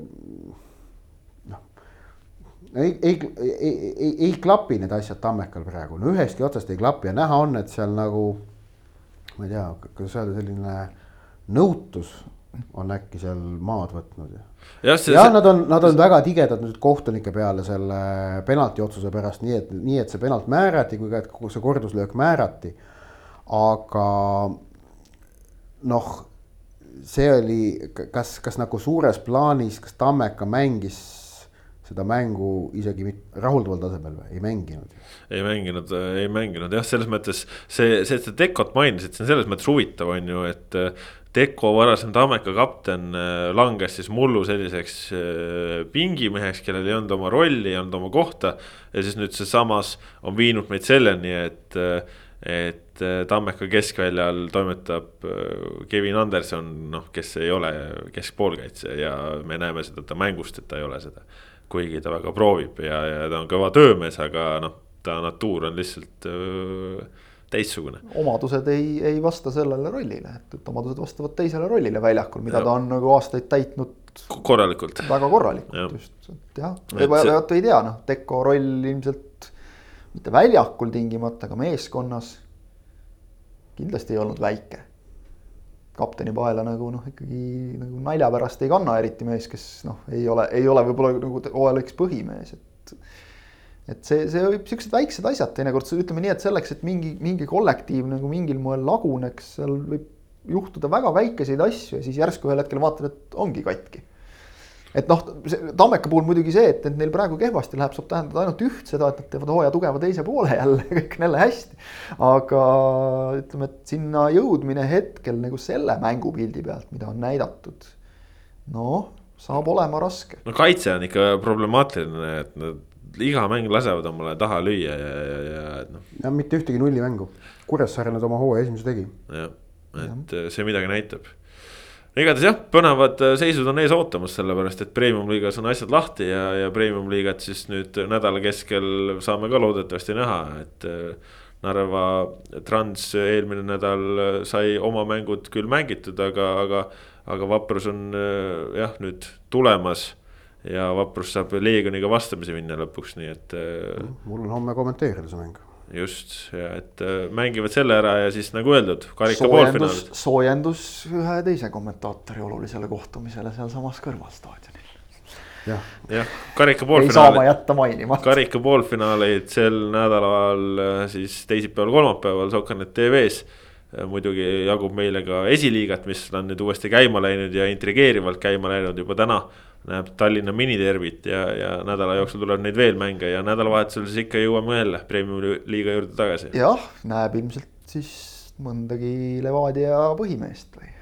ei, ei, ei, ei, ei klapi need asjad Tammekal praegu, no ühestki otsast ei klapi ja näha on, et seal nagu. ma ei tea, kuidas öelda, selline nõutus on äkki seal maad võtnud ja. jah, ja, nad on, nad on väga tigedad nüüd kohtunike peale selle penalti otsuse pärast, nii et, nii et see penalt määrati, kui ka, et kogu see korduslöök määrati. Aga noh, see oli, kas, kas nagu suures plaanis, kas Tammeka mängis seda mängu isegi rahuldaval tasemel või, ei mänginud? ei mänginud, ei mänginud jah, selles mõttes see, see, et sa Dekot mainisid, see on selles mõttes huvitav, on ju, et. Deko varasem Tammeka kapten äh, langes siis mullu selliseks äh, pingimeheks, kellel ei olnud oma rolli, ei olnud oma kohta. ja siis nüüd seesamas on viinud meid selleni, et, et Tammeka keskväljal toimetab äh, Kevin Anderson, noh, kes ei ole keskpoolkaitse ja me näeme seda ta mängust, et ta ei ole seda kuigi ta väga proovib ja, ja ta on kõva töömees, aga noh, ta natuur on lihtsalt öö, teistsugune. omadused ei, ei vasta sellele rollile, et, et omadused vastavad teisele rollile väljakul, mida ja. ta on nagu aastaid täitnud. korralikult. väga korralikult just, et jah, vaata ei tea noh, Teko roll ilmselt mitte väljakul tingimata, aga meeskonnas kindlasti ei olnud väike kapteni paela nagu noh, ikkagi nagu nalja pärast ei kanna eriti mees, kes noh, ei ole, ei ole võib-olla nagu hooaja lõiks põhimees, et. et see, see võib siuksed väiksed asjad teinekord ütleme nii, et selleks, et mingi, mingi kollektiiv nagu mingil moel laguneks, seal võib juhtuda väga väikeseid asju ja siis järsku ühel hetkel vaatad, et ongi katki et noh, Tammeka puhul muidugi see, et, et neil praegu kehvasti läheb, saab tähendada ainult üht, seda, et nad teevad hooaja tugeva teise poole jälle, kõik on jälle hästi. aga ütleme, et sinna jõudmine hetkel nagu selle mängupildi pealt, mida on näidatud. noh, saab olema raske. no kaitse on ikka problemaatiline, et nad iga mäng lasevad omale taha lüüa ja, ja, ja et noh. ja mitte ühtegi nullimängu, Kuressaare nad oma hooaja esimese tegi. jah, et ja. see midagi näitab igatahes jah, põnevad äh, seisud on ees ootamas, sellepärast et premium-liigas on asjad lahti ja, ja premium-liigat siis nüüd nädala keskel saame ka loodetavasti näha, et. Äh, Narva Trans eelmine nädal äh, sai oma mängud küll mängitud, aga, aga, aga Vaprus on jah, nüüd tulemas ja Vaprus saab Leegioniga vastamisi minna lõpuks, nii et. Mul on homme kommenteerida see mäng. Just ja et äh, mängivad selle ära ja siis nagu öeldud, karika poolfinaalid. soojendus ühe teise kommentaatori olulisele kohtumisele sealsamas kõrval staadionil. jah ja,, karika poolfinaalid. ei saa ma jätta mainimata. karika poolfinaalid sel nädalal siis teisipäeval, kolmapäeval Sokanet tv-s muidugi jagub meile ka esiliigat, mis on nüüd uuesti käima läinud ja intrigeerivalt käima läinud juba täna näeb Tallinna minitervit ja, ja nädala jooksul tuleb neid veel mänge ja nädalavahetusel siis ikka jõuame jälle Premiumi liiga juurde tagasi. jah, näeb ilmselt siis mõndagi Levadia põhimeest või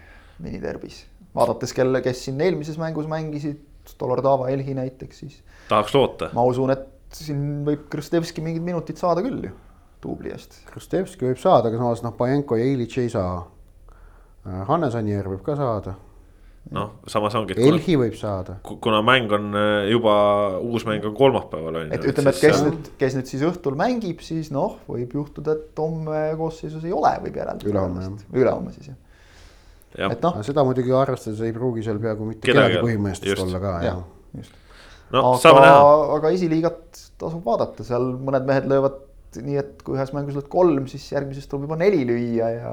miniterbis. vaadates, kelle, kes siin eelmises mängus mängisid, Dolordava Elhi näiteks, siis. tahaks loota. ma usun, et siin võib Krõstevski mingid minutid saada küll ju, duubli eest. Krõstevski võib saada, aga samas noh, Pajenko ja Ilitš ei saa. Hannes Anier võib ka saada noh, samas ongi. Elhi võib saada. kuna mäng on äh, juba, uus mäng on kolmapäeval on ju. et ütleme, et kes nüüd, kes nüüd siis õhtul mängib, siis noh, võib juhtuda, et homme koosseisus ei ole, võib järeldada. ülehomme jah. ülehomme siis jah ja.. et noh. seda muidugi arvestades ei pruugi seal peaaegu mitte kedagi põhimeestest olla ka jah ja.. No, aga, aga esiliigat tasub vaadata, seal mõned mehed löövad nii et kui ühes mängus lööd kolm, siis järgmises tuleb juba neli lüüa ja.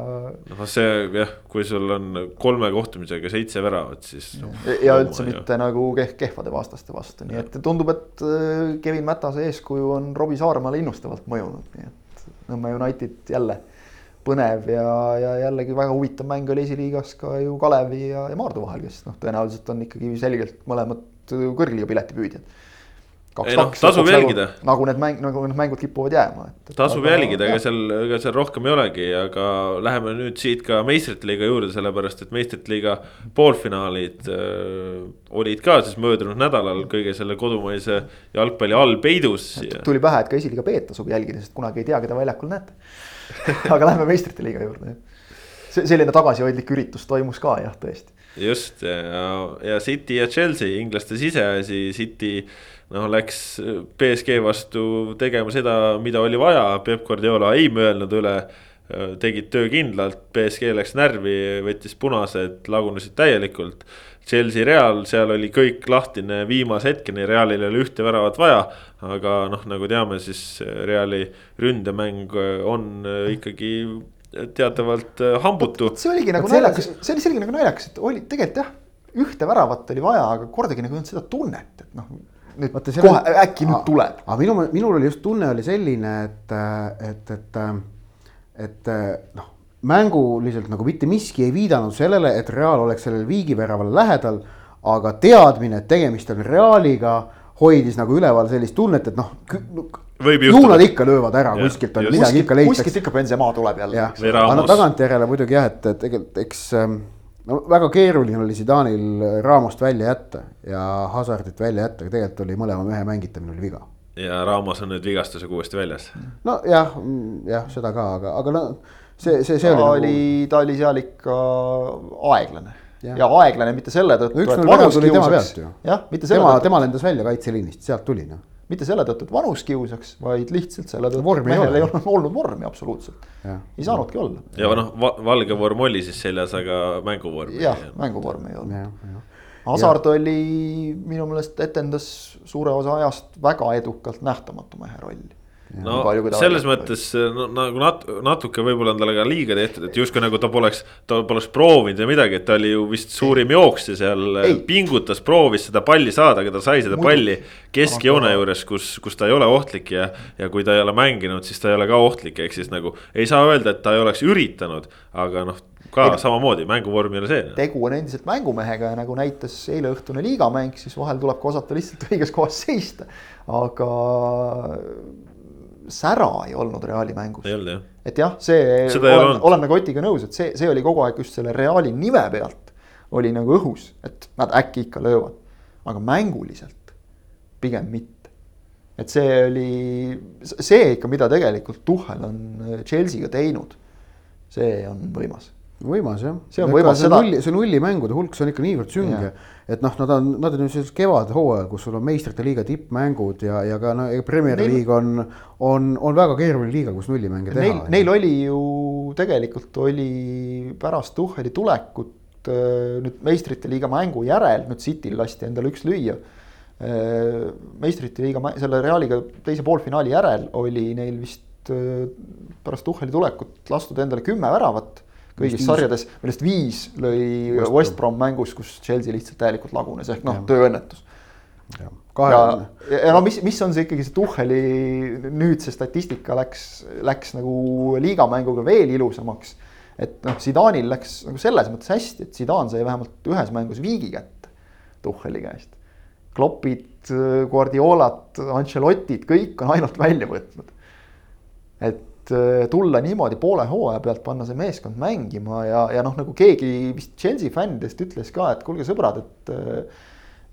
noh, see jah, kui sul on kolme kohtumisega seitse väravat, siis no,. ja, üldse mitte ja. nagu keh-, kehvade vastaste vastu, nii et tundub, et äh, Kevin Mätase eeskuju on Robbie Saaremaale innustavalt mõjunud, nii et Nõmme United jälle põnev ja, ja jällegi väga huvitav mäng oli esiliigas ka ju Kalevi ja, ja Maardu vahel, kes noh, tõenäoliselt on ikkagi selgelt mõlemad kõrgliiga piletipüüdjad ei noh, tasub jälgida. Nagu, need mäng, nagu need mängud kipuvad jääma, et. tasub jälgida, ega seal, ega seal rohkem ei olegi, aga läheme nüüd siit ka meistrite liiga juurde, sellepärast et meistrite liiga poolfinaalid äh, olid ka siis möödunud nädalal kõige selle kodumaise jalgpalli all peidus. tuli pähe, et ka esiliiga B-d tasub jälgida, sest kunagi ei tea, keda väljakul näete aga lähme meistrite liiga juurde, selline tagasihoidlik üritus toimus ka jah, tõesti. just ja, ja City ja Chelsea, inglaste siseasi, City noh, läks BSG vastu tegema seda, mida oli vaja, Peep Guardiola ei mõelnud üle. tegid töö kindlalt, BSG läks närvi, võttis punased, lagunesid täielikult. Chelsea Real, seal oli kõik lahtine viimase hetkeni, Realil oli ühte väravat vaja. aga noh, nagu teame, siis Reali ründemäng on ikkagi teatavalt hambutu. see oligi nagu naljakas, see oli selline nagu naljakas, et oli tegelikult jah, ühte väravat oli vaja, aga kordagi nagu ei olnud seda tunnet, et noh nüüd Vaata, kohe on... äkki nüüd tuleb. aga minu, minul oli just tunne oli selline, et, et, et, et noh, mänguliselt nagu mitte miski ei viidanud sellele, et Real oleks sellele viigiväravale lähedal. aga teadmine, et tegemist on Realiga, hoidis nagu üleval sellist tunnet, et noh ju nad ikka löövad ära ja, kuskilt midagi ikka leitakse. kuskilt ikka Benzema tuleb jälle. aga no tagantjärele muidugi jah, et tegelikult eks ähm, no väga keeruline oli Zidanil Raamost välja jätta ja Hazardit välja jätta, aga tegelikult oli mõlema mehe mängitamine oli viga. ja Raamos on nüüd vigastusega uuesti väljas. nojah, jah, seda ka, aga, aga no see, see, see ta oli, oli nagu.... ta oli seal ikka aeglane ja, ja aeglane mitte selle tõttu. tuli tema pealt ju. jah, mitte selle tema, tõttu. tema lendas välja kaitseliinist, sealt tuli noh mitte selle tõttu, et vanus kiusaks, vaid lihtsalt selle tõttu, et mehel ei olnud olnud vormi absoluutselt. ei saanudki olla. ja noh va, valge vorm oli siis seljas, aga mänguvormi. jah, mänguvormi ei olnud. Hasard oli minu meelest etendas suure osa ajast väga edukalt nähtamatu mehe rolli no selles mõttes no, nagu nat-, natuke võib-olla on talle ka liiga tehtud, et justkui nagu ta poleks, ta poleks proovinud või midagi, et ta oli ju vist suurim jooksja seal, pingutas, proovis seda palli saada, aga ta sai seda Muidu. palli keskjoone juures, kus, kus ta ei ole ohtlik ja. ja kui ta ei ole mänginud, siis ta ei ole ka ohtlik, ehk siis nagu ei saa öelda, et ta ei oleks üritanud, aga noh ka ei, samamoodi, mänguvorm ei ole see. tegu on endiselt mängumehega ja nagu näitas eileõhtune liigamäng, siis vahel tuleb ka osata lihtsalt õiges kohas seista. aga sära ei olnud Reali mängus. et jah, see, olen, oleme Kotiga nõus, et see, see oli kogu aeg just selle Reali nime pealt oli nagu õhus, et nad äkki ikka löövad. aga mänguliselt pigem mitte. et see oli, see ikka, mida tegelikult Tuhhel on Chelsea'ga teinud, see on võimas võimas jah. see on võimas seda. nulli, see nullimängude hulk, see on ikka niivõrd sünge, et noh, nad on, nad on ju sellisel kevadhooajal, kus sul on meistrite liiga tippmängud ja, ja ka no Premier neil... League on, on, on väga keeruline liiga, kus nullimänge teha. Neil, neil oli ju tegelikult oli pärast Tuhheli tulekut äh, nüüd meistrite liiga mängu järel, nüüd Cityl lasti endale üks lüüa. Äh, meistrite liiga, selle Realiga teise poolfinaali järel oli neil vist äh, pärast Tuhheli tulekut lastud endale kümme väravat kõigis sarjades, millest viis lõi West, West Brom mängus, kus Chelsea lihtsalt täielikult lagunes, ehk noh, tööõnnetus. ja, ja, ja no mis, mis on see ikkagi see Tuhheli nüüd see statistika läks, läks nagu liigamänguga veel ilusamaks et noh, Zidanil läks nagu selles mõttes hästi, et Zidane sai vähemalt ühes mängus viigi kätte Tuhheli käest. Kloppid, Guardiolad, Ancelotid, kõik on ainult välja võtnud. et tulla niimoodi poole hooaja pealt, panna see meeskond mängima ja, ja noh, nagu keegi vist Chelsea fännidest ütles ka, et kuulge, sõbrad, et äh,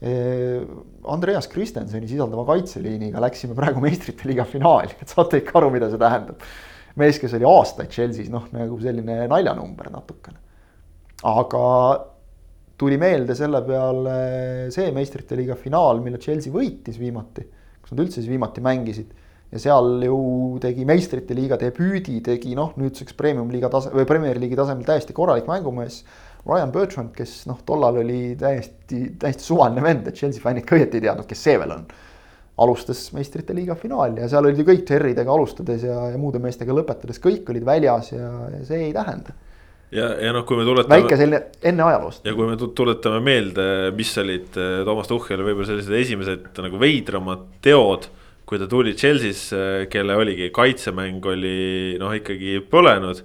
Andreas Kristensoni sisaldava kaitseliiniga läksime praegu meistrite liiga finaali, et saate ikka aru, mida see tähendab mees, kes oli aastaid Chelsea's, noh nagu selline naljanumber natukene. aga tuli meelde selle peale see meistrite liiga finaal, mille Chelsea võitis viimati, kus nad üldse siis viimati mängisid. Ja seal ju tegi meistrite liiga debüüdi, tegi noh, nüüdseks premium-liiga tase või Premier League'i tasemel täiesti korralik mängumees. Ryan Bertrand, kes noh, tollal oli täiesti, täiesti suvaline vend, et Chelsea fännid ka õieti ei teadnud, kes see veel on alustas meistrite liiga finaal ja seal olid ju kõik Terridega alustades ja, ja muude meestega lõpetades, kõik olid väljas ja, ja see ei tähenda. ja, ja noh, kui me tuletame. väike selline enne ajaloost. ja kui me tuletame meelde, mis olid eh, Toomas Tuhheli võib-olla sellised esimesed nagu veidramad teod. Kui ta tuli Chelsea'sse, kelle oligi kaitsemäng oli noh, ikkagi põlenud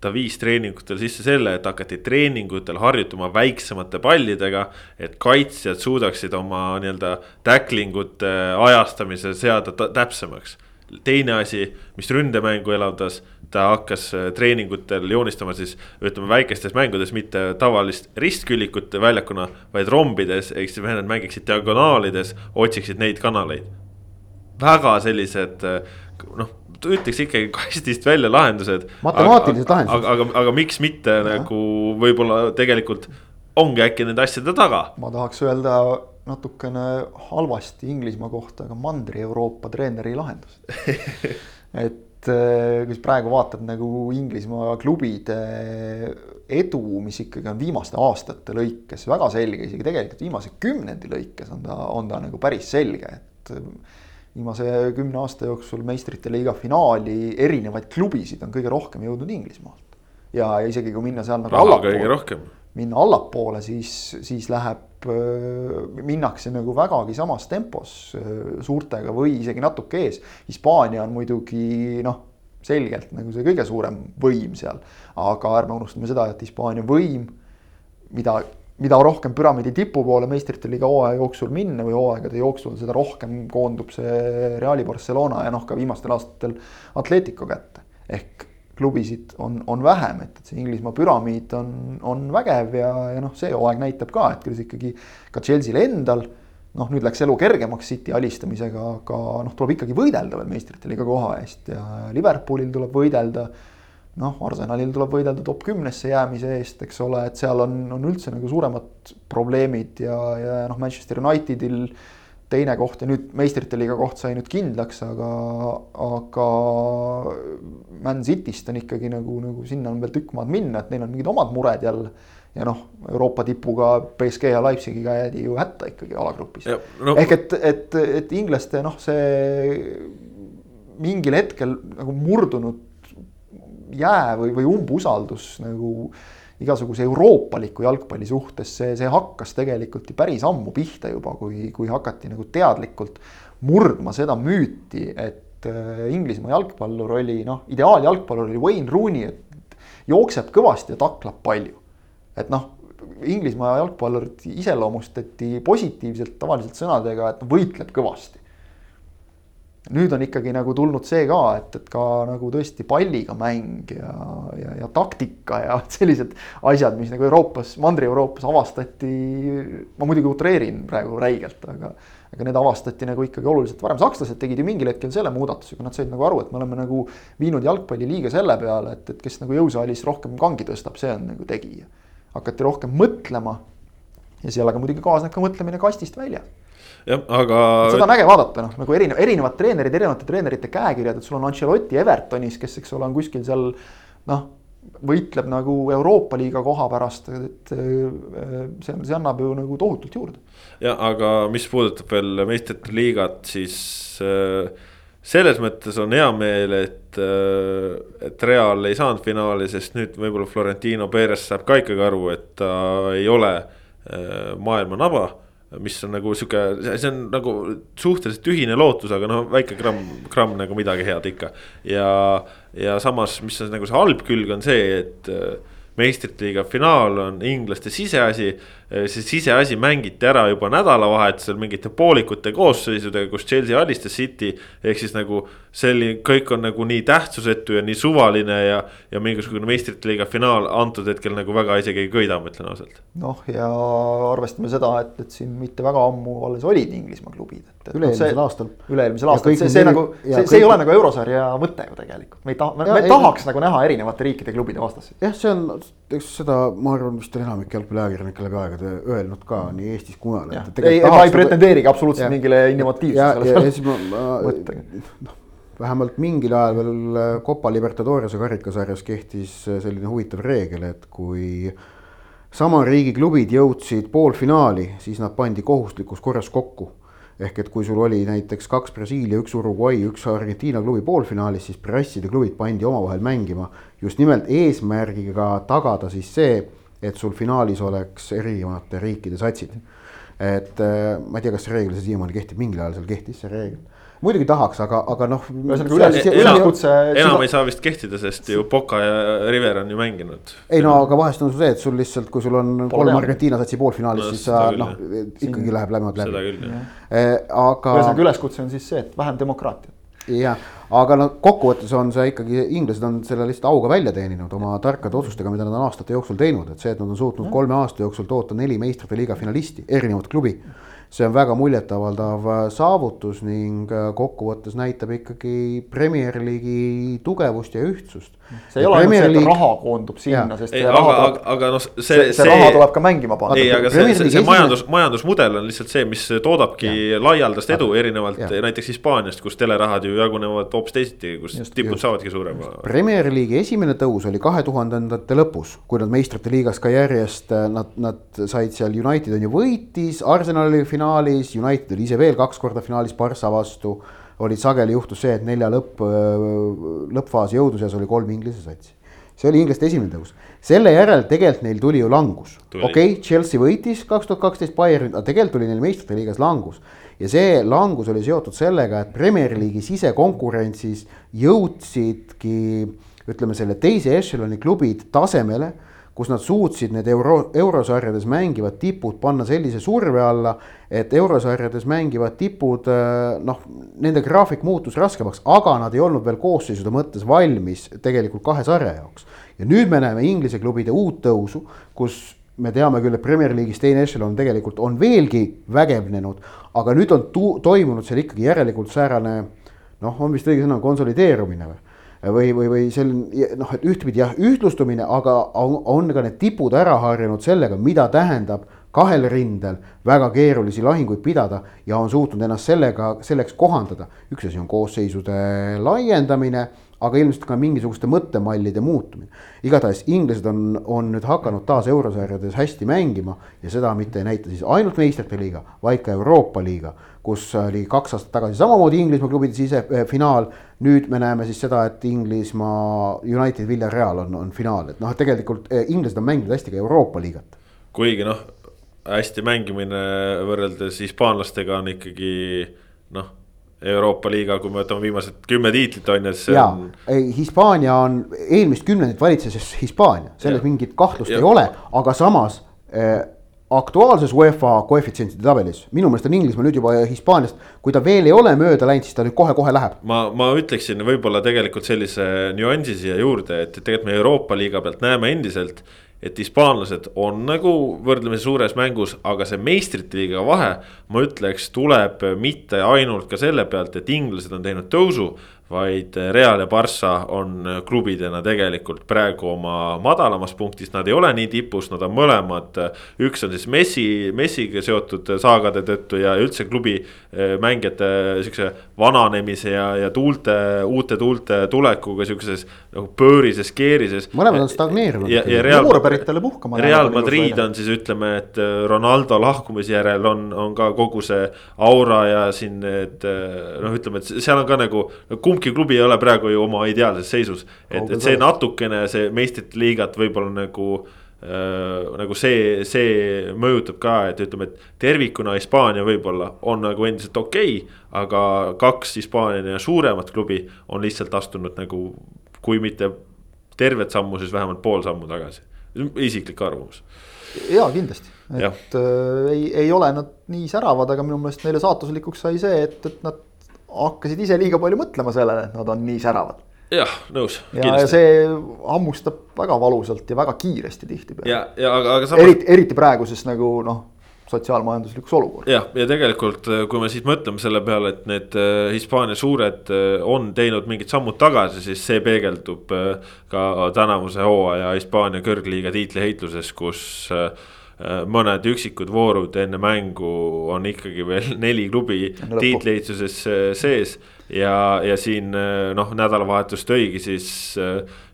ta viis treeningutel sisse selle, et hakati treeningutel harjutama väiksemate pallidega. et kaitsjad suudaksid oma nii-öelda tacklingute ajastamise seada täpsemaks. teine asi, mis ründemängu elavdas, ta hakkas äh, treeningutel joonistama siis ütleme väikestes mängudes mitte tavalist ristküllikut väljakuna, vaid rombides, ehk siis mehed mängiksid diagonaalides, otsiksid neid kanaleid. väga sellised äh, noh ütleks ikkagi kastist välja lahendused. matemaatilised lahendused. aga, aga, aga miks mitte ja. nagu võib-olla tegelikult ongi äkki nende asjade taga. ma tahaks öelda natukene halvasti Inglismaa kohta, aga Mandri-Euroopa treeneri lahendused et kui sa praegu vaatad nagu Inglismaa klubide edu, mis ikkagi on viimaste aastate lõikes väga selge, isegi tegelikult viimase kümnendi lõikes on ta, on ta nagu päris selge, et viimase kümne aasta jooksul meistrite liiga finaali erinevaid klubisid on kõige rohkem jõudnud Inglismaalt. ja isegi kui minna seal nagu allapoole, minna allapoole, siis, siis läheb, minnakse nagu vägagi samas tempos suurtega või isegi natuke ees. Hispaania on muidugi noh, selgelt nagu see kõige suurem võim seal, aga ärme unustame seda, et Hispaania võim, mida mida rohkem püramiidi tipu poole meistrite liiga hooaja jooksul minna või hooaegade jooksul, seda rohkem koondub see Reali Barcelona ja noh, ka viimastel aastatel Atletico kätte. ehk klubisid on, on vähem, et, et see Inglismaa püramiid on, on vägev ja, ja noh, see hooaeg näitab ka, et kuidas ikkagi ka Chelsea'l endal noh, nüüd läks elu kergemaks City alistamisega, aga noh, tuleb ikkagi võidelda veel meistrite liiga koha eest ja Liverpoolil tuleb võidelda noh, Arsenalil tuleb võidelda top kümnesse jäämise eest, eks ole, et seal on, on üldse nagu suuremad probleemid ja, ja noh, Manchester Unitedil teine koht ja nüüd meistrite liiga koht sai nüüd kindlaks, aga, aga Man Cityst on ikkagi nagu, nagu sinna on veel tükk maad minna, et neil on mingid omad mured jälle. ja noh, Euroopa tipuga BSG ja Leipzigiga jäädi ju hätta ikkagi alagrupis. No. ehk et, et, et inglaste noh, see mingil hetkel nagu murdunud jää või, või umbusaldus nagu igasuguse euroopaliku jalgpalli suhtes, see, see hakkas tegelikult ju päris ammu pihta juba, kui, kui hakati nagu teadlikult murdma seda müüti, et äh, Inglismaa jalgpallur oli noh, ideaaljalgpallur oli Wayne Rooney, et jookseb kõvasti ja taklab palju. et noh, Inglismaa jalgpallurit iseloomustati positiivselt tavaliselt sõnadega, et võitleb kõvasti nüüd on ikkagi nagu tulnud see ka, et, et ka nagu tõesti palliga mäng ja, ja, ja taktika ja sellised asjad, mis nagu Euroopas, Mandri-Euroopas avastati. ma muidugi utreerin praegu räigelt, aga, aga need avastati nagu ikkagi oluliselt varem. sakslased tegid ju mingil hetkel selle muudatuse, kui nad said nagu aru, et me oleme nagu viinud jalgpalli liiga selle peale, et, et kes nagu jõusaalis rohkem kangi tõstab, see on nagu tegija. hakati rohkem mõtlema ja sellega muidugi kaasneb ka mõtlemine kastist väljas jah, aga. seda on äge vaadata, noh nagu erinev, erinevad treenerid, erinevate treenerite käekirjad, et sul on Ancelotti Evertonis, kes, eks ole, on kuskil seal noh võitleb nagu Euroopa liiga koha pärast, et äh, see, see annab ju nagu tohutult juurde. ja aga mis puudutab veel meistrite liigat, siis äh, selles mõttes on hea meel, et, äh, et Real ei saanud finaali, sest nüüd võib-olla Florentino Perez saab ka ikkagi aru, et ta ei ole äh, maailma naba mis on nagu sihuke, see on nagu suhteliselt tühine lootus, aga noh, väike gramm, gramm nagu midagi head ikka. ja, ja samas, mis on nagu see halb külg, on see, et äh, meistrite liiga finaal on inglaste siseasi. Äh, see siseasi mängiti ära juba nädalavahetusel mingite poolikute koosseisudega, kus Chelsea alistas City. ehk siis nagu selline, kõik on nagu nii tähtsusetu ja nii suvaline ja, ja mingisugune meistrite liiga finaal antud hetkel nagu väga isegi ei köida, ma ütlen ausalt. noh, ja arvestame seda, et, et siin mitte väga ammu alles olid Inglismaa klubid üle-eelmisel no aastal. üle-eelmisel aastal, see, see nagu, see, see kõik... ei ole nagu eurosarja mõte ju tegelikult, me ei taha, me, me ei, tahaks ei, nagu näha erinevate riikide klubide vastaseid. jah, see on, eks seda, ma arvan, vist on enamik jalgpalliajakirjanikke läbi aegade öelnud ka nii Eestis kui mujal. ei, ma ei pretendeerigi absoluutselt ja, mingile innovatiivsusele. noh, vähemalt mingil ajal veel Copa Libertadorise karikasarjas kehtis selline huvitav reegel, et kui sama riigi klubid jõudsid poolfinaali, siis nad pandi kohustuslikus korras kokku ehk et kui sul oli näiteks kaks Brasiilia, üks Uruguay, üks Argentiina klubi poolfinaalis, siis brasside klubid pandi omavahel mängima just nimelt eesmärgiga tagada siis see, et sul finaalis oleks erinevate riikide satsid. et äh, ma ei tea, kas see reegel siiamaani kehtib, mingil ajal seal kehtis see reegel muidugi tahaks, aga, aga noh. üleskutse. enam ei saa vist kehtida, sest ju Boca ja River on ju mänginud. ei no aga vahest on see, et sul lihtsalt, kui sul on kolm Argentiina satsi poolfinaalis no,, siis sa noh, ikkagi läheb lämad läbi. seda küll jah. Eh, aga. ühesõnaga üleskutse on siis see, et vähem demokraatiat jah, aga no kokkuvõttes on see ikkagi, inglased on selle lihtsalt auga välja teeninud oma tarkade otsustega, mida nad on aastate jooksul teinud, et see, et nad on suutnud kolme aasta jooksul toota neli meistrite liiga finalisti, erinevat klubi see on väga muljetavaldav äh, saavutus ning äh, kokkuvõttes näitab ikkagi Premier League'i tugevust ja ühtsust. See ei ole ainult see, et raha koondub sinna, sest aga, aga, aga noh, see, see, see raha tuleb ka mängima panna. ei, aga see, see, see majandus, majandusmudel on lihtsalt see, mis toodabki ja. laialdast edu erinevalt ja. näiteks Hispaaniast, kus telerahad ju jagunevad hoopis teisiti, kus just, tipud just. saavadki suurema. Premier League'i esimene tõus oli kahe tuhandendate lõpus, kui nad meistrite liigas ka järjest, äh, nad, nad said seal, United on ju võitis, Arsenal oli finaalis, United oli ise veel kaks korda finaalis Barca vastu. Olid sageli juhtus see, et nelja lõpp, lõppfaasi jõudu seas oli kolm Inglise satsi. see oli inglaste esimene tõus, selle järel tegelikult neil tuli ju langus. okei okay,, Chelsea võitis kaks tuhat kaksteist Bayernit, aga tegelikult tuli neil meistrite liigas langus. ja see langus oli seotud sellega, et Premier League'i sisekonkurentsis jõudsidki ütleme selle teise ešeloni klubid tasemele kus nad suutsid need euro, eurosarjades mängivad tipud panna sellise surve alla, et eurosarjades mängivad tipud äh, noh, nende graafik muutus raskemaks, aga nad ei olnud veel koosseisude mõttes valmis tegelikult kahe sarja jaoks. ja nüüd me näeme Inglise klubide uut tõusu, kus me teame küll, et Premier League'is teine ešelon tegelikult on veelgi vägevnenud, aga nüüd on tu-, toimunud seal ikkagi järelikult säärane noh, on vist õige sõna, konsolideerumine või või, või, või selline noh, et ühtpidi jah, ühtlustumine, aga on, on ka need tipud ära harjunud sellega, mida tähendab kahel rindel väga keerulisi lahinguid pidada ja on suutnud ennast sellega, selleks kohandada. üks asi on koosseisude laiendamine, aga ilmselt ka mingisuguste mõttemallide muutumine. igatahes inglased on, on nüüd hakanud taas eurosarjades hästi mängima ja seda mitte ei näita siis ainult meistrite liiga, vaid ka Euroopa liiga kus oli kaks aastat tagasi samamoodi Inglismaa klubide sisefinaal. nüüd me näeme siis seda, et Inglismaa United Villarreal on, on finaal, et noh, tegelikult eh, inglased on mänginud hästi ka Euroopa liigat. kuigi noh, hästi mängimine võrreldes hispaanlastega on ikkagi noh Euroopa liiga, kui me võtame viimased kümme tiitlit on ju, et see ja, on. Hispaania on, eelmist kümnendit valitses Hispaania, selles ja. mingit kahtlust ja. ei ole, aga samas eh, aktuaalses UEFA koefitsientide tabelis, minu meelest on Inglismaa nüüd juba Hispaaniast, kui ta veel ei ole mööda läinud, siis ta nüüd kohe-kohe läheb. ma, ma ütleksin võib-olla tegelikult sellise nüansi siia juurde, et tegelikult me Euroopa liiga pealt näeme endiselt, et hispaanlased on nagu võrdlemisi suures mängus, aga see meistrite liiga vahe. ma ütleks, tuleb mitte ainult ka selle pealt, et inglased on teinud tõusu, vaid Real ja Barca on klubidena tegelikult praegu oma madalamas punktis, nad ei ole nii tipus, nad on mõlemad. üks on siis Messi, Messiga seotud saagade tõttu ja üldse klubi eh, mängijate siukse vananemise ja, ja tuulte, uute tuulte tulekuga siukses nagu pöörises, keerises. mõlemad on stagneerunud. ja Real, noorpäritele puhkama. Real Madrid on siis ütleme, et Ronaldo lahkumise järel on, on ka kogu see aura ja siin need noh, ütleme, et seal on ka nagu kumbki klubi ei ole praegu ju oma ideaalses seisus. et, et see natukene, see meistrite liigat võib-olla nagu äh,. nagu see, see mõjutab ka, et ütleme, et tervikuna Hispaania võib-olla on nagu endiselt okei okay,. aga kaks Hispaania suuremat klubi on lihtsalt astunud nagu, kui mitte tervet sammu, siis vähemalt pool sammu tagasi. isiklik arvamus ja kindlasti, et äh, ei, ei ole nad nii säravad, aga minu meelest neile saatuslikuks sai see, et, et nad hakkasid ise liiga palju mõtlema sellele, et nad on nii säravad. jah, nõus. ja, see hammustab väga valusalt ja väga kiiresti tihtipeale. ja, ja aga, aga samas. eriti, eriti praeguses nagu noh sotsiaalmajanduslikus olukorras. jah, ja tegelikult, kui me siis mõtleme selle peale, et need äh, Hispaania suured äh, on teinud mingid sammud tagasi, siis see peegeldub äh, ka tänavuse hooaja Hispaania kõrgliiga tiitliheitluses, kus Äh, mõned üksikud voorud enne mängu on ikkagi veel neli klubi tiitliheitsuses äh, sees. ja, ja siin äh, noh, nädalavahetus tõigi siis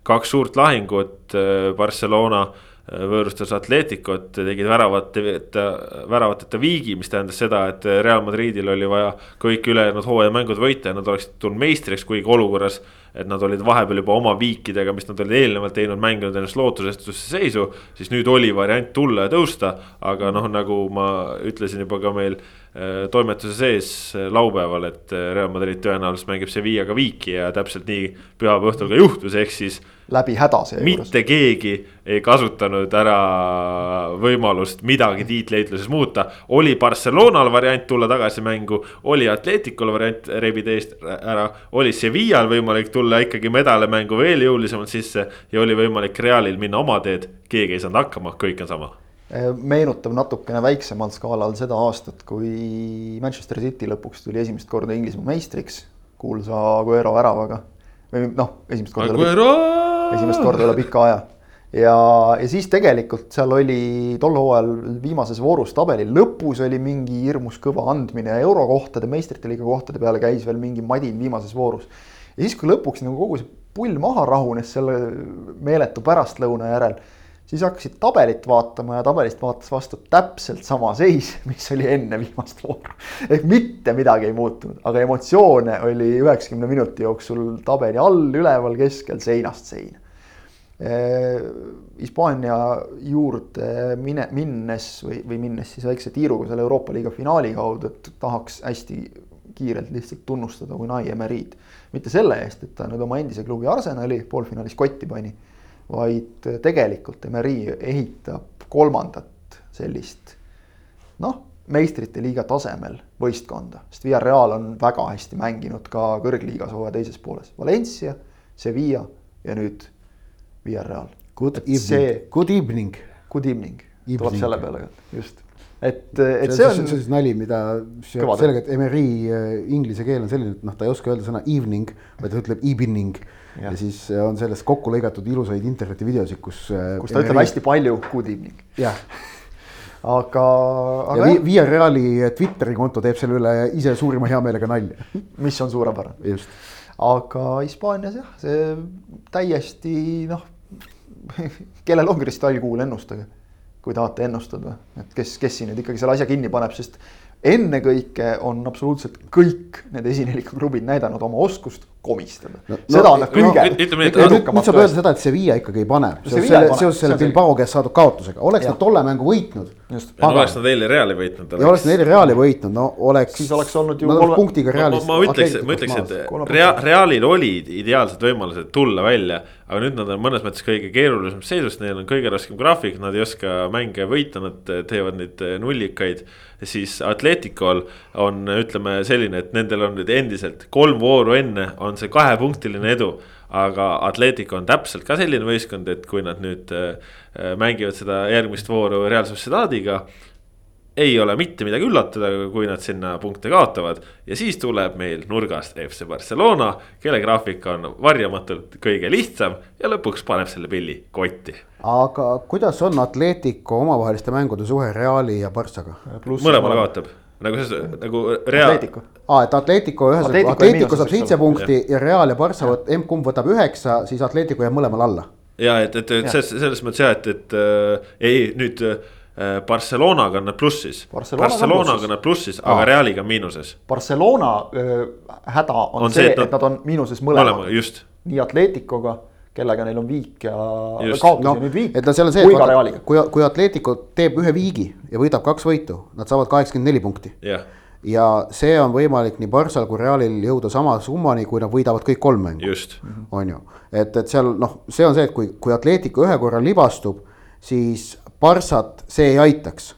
kaks suurt lahingut, Barcelona võõrustas Atleticot, tegid väravateta, väravateta viigi, mis tähendas seda, et Real Madridil oli vaja kõik ülejäänud hooajamängud võita ja nad oleksid tulnud meistriks, kuigi olukorras et nad olid vahepeal juba oma viikidega, mis nad olid eelnevalt teinud, mänginud ennast lootusetusse seisu. siis nüüd oli variant tulla ja tõusta, aga noh, nagu ma ütlesin juba ka meil äh, toimetuse sees äh, laupäeval, et äh, Real Madrid tõenäoliselt mängib Sevillaga viiki ja täpselt nii pühapäeva õhtul ka juhtus, ehk siis läbi häda seejuures. mitte keegi ei kasutanud ära võimalust midagi tiitliheitluses muuta. oli Barcelonal variant tulla tagasi mängu, oli Atleticul variant rebida eest ära, oli Sevillal võimalik tulla ikkagi medalemängu veel jõulisemalt sisse ja oli võimalik Realil minna oma teed. keegi ei saanud hakkama, kõik on sama meenutab natukene väiksemal skaalal seda aastat, kui Manchester City lõpuks tuli esimest korda Inglismaa meistriks kuulsa Aguero väravaga või noh, esimest korda. esimest korda üle pika aja. ja, ja siis tegelikult seal oli tol hooajal viimases voorus tabeli lõpus oli mingi hirmus kõva andmine eurokohtade, meistrite liiga kohtade peale käis veel mingi madin viimases voorus. Ja siis, kui lõpuks nagu kogu see pull maha rahunes selle meeletu pärastlõuna järel siis hakkasid tabelit vaatama ja tabelist vaatas vastu täpselt sama seis, mis oli enne viimast vooru. ehk mitte midagi ei muutunud, aga emotsioone oli üheksakümne minuti jooksul tabeli all, üleval, keskel, seinast seina. Hispaania juurde mine, minnes või, või minnes siis väikse tiiruga selle Euroopa liiga finaali kaudu, et tahaks hästi kiirelt lihtsalt tunnustada Unai Emerid. Mitte selle eest, et ta nüüd oma endise klubi Arsenali poolfinaalis kotti pani vaid tegelikult Emery ehitab kolmandat sellist noh, meistrite liiga tasemel võistkonda, sest Villarreal on väga hästi mänginud ka kõrgliigas hooaja teises pooles, Valencia, Sevilla ja nüüd Villarreal. Good evening. good evening. Good evening, tuleb selle peale, just et, et see on. see on siis nali, mida sellega, et Emery äh, inglise keel on selline, et noh, ta ei oska öelda sõna evening, vaid ta ütleb evening ja. siis äh, on sellest kokku lõigatud ilusaid internetivideosid, kus. Äh, kus ta ütleb hästi palju good evening. jah aga, aga. ja Via Reali Twitteri konto teeb selle üle ise suurima heameelega nalja. mis on suurepärane. just. aga Hispaanias jah, see täiesti noh kellel on kristallkuul, ennustage. Kui tahate ennustada, et kes, kes siin nüüd ikkagi selle asja kinni paneb, sest ennekõike on absoluutselt kõik need esineliku klubid näidanud oma oskust komistada no,. seda no, on nad kõige no,. nüüd saab öelda seda, et Sevilla ikkagi ei pane seoses selle, Bilbao käest saadud kaotusega, oleks nad tolle mängu võitnud. oleks nad eile Reali võitnud. ja oleks nad eile Reali võitnud, no oleks. siis oleks olnud ju. Oleks punktiga Realist. ma ütleks, ma ütleks, et Rea, Realil olid ideaalsed võimalused tulla välja. aga nüüd nad on mõnes mõttes kõige keerulisemas seisus, neil on kõige raskem graafik, nad ei oska mänge võita, nad teevad neid nullikaid siis Atleticol on, ütleme selline, et nendel on nüüd endiselt kolm vooru enne on see kahepunktiline edu. aga Atletico on täpselt ka selline võistkond, et kui nad nüüd äh, mängivad seda järgmist vooru Real Sociedadiga ei ole mitte midagi üllatada, kui nad sinna punkte kaotavad. ja siis tuleb meil nurgast FC Barcelona, kelle graafik on varjamatult kõige lihtsam ja lõpuks paneb selle pilli kotti. aga kuidas on Atletico omavaheliste mängude suhe Reali ja Barssaga? mõlemale kaotab, nagu see, nagu Real. aa, et Atletico ühesõnaga, Atletico saab seitse punkti ja. ja Real ja Barssa, emb-kumb võtab üheksa, siis Atletico jääb mõlemal alla. ja et, et, et selles, selles mõttes jah, et, et äh, ei nüüd äh, Äh, Barcelonaga on nad plussis. Barcelonaga on nad plussis, aga Realiga on miinuses. Barcelona äh, häda on, on see, et nad, et nad on miinuses mõlemaga. just. nii Atleticoga, kellega neil on viik ja kaotus no, ja nüüd viik. et no seal on see, et kui, kui Atletico teeb ühe viigi ja võidab kaks võitu, nad saavad kaheksakümmend neli punkti yeah ja see on võimalik nii Barssal kui Realil jõuda sama summani, kui nad võidavad kõik kolm mängu. on ju, et, et seal noh, see on see, et kui, kui Atletico ühe korra libastub, siis Barssat see ei aitaks.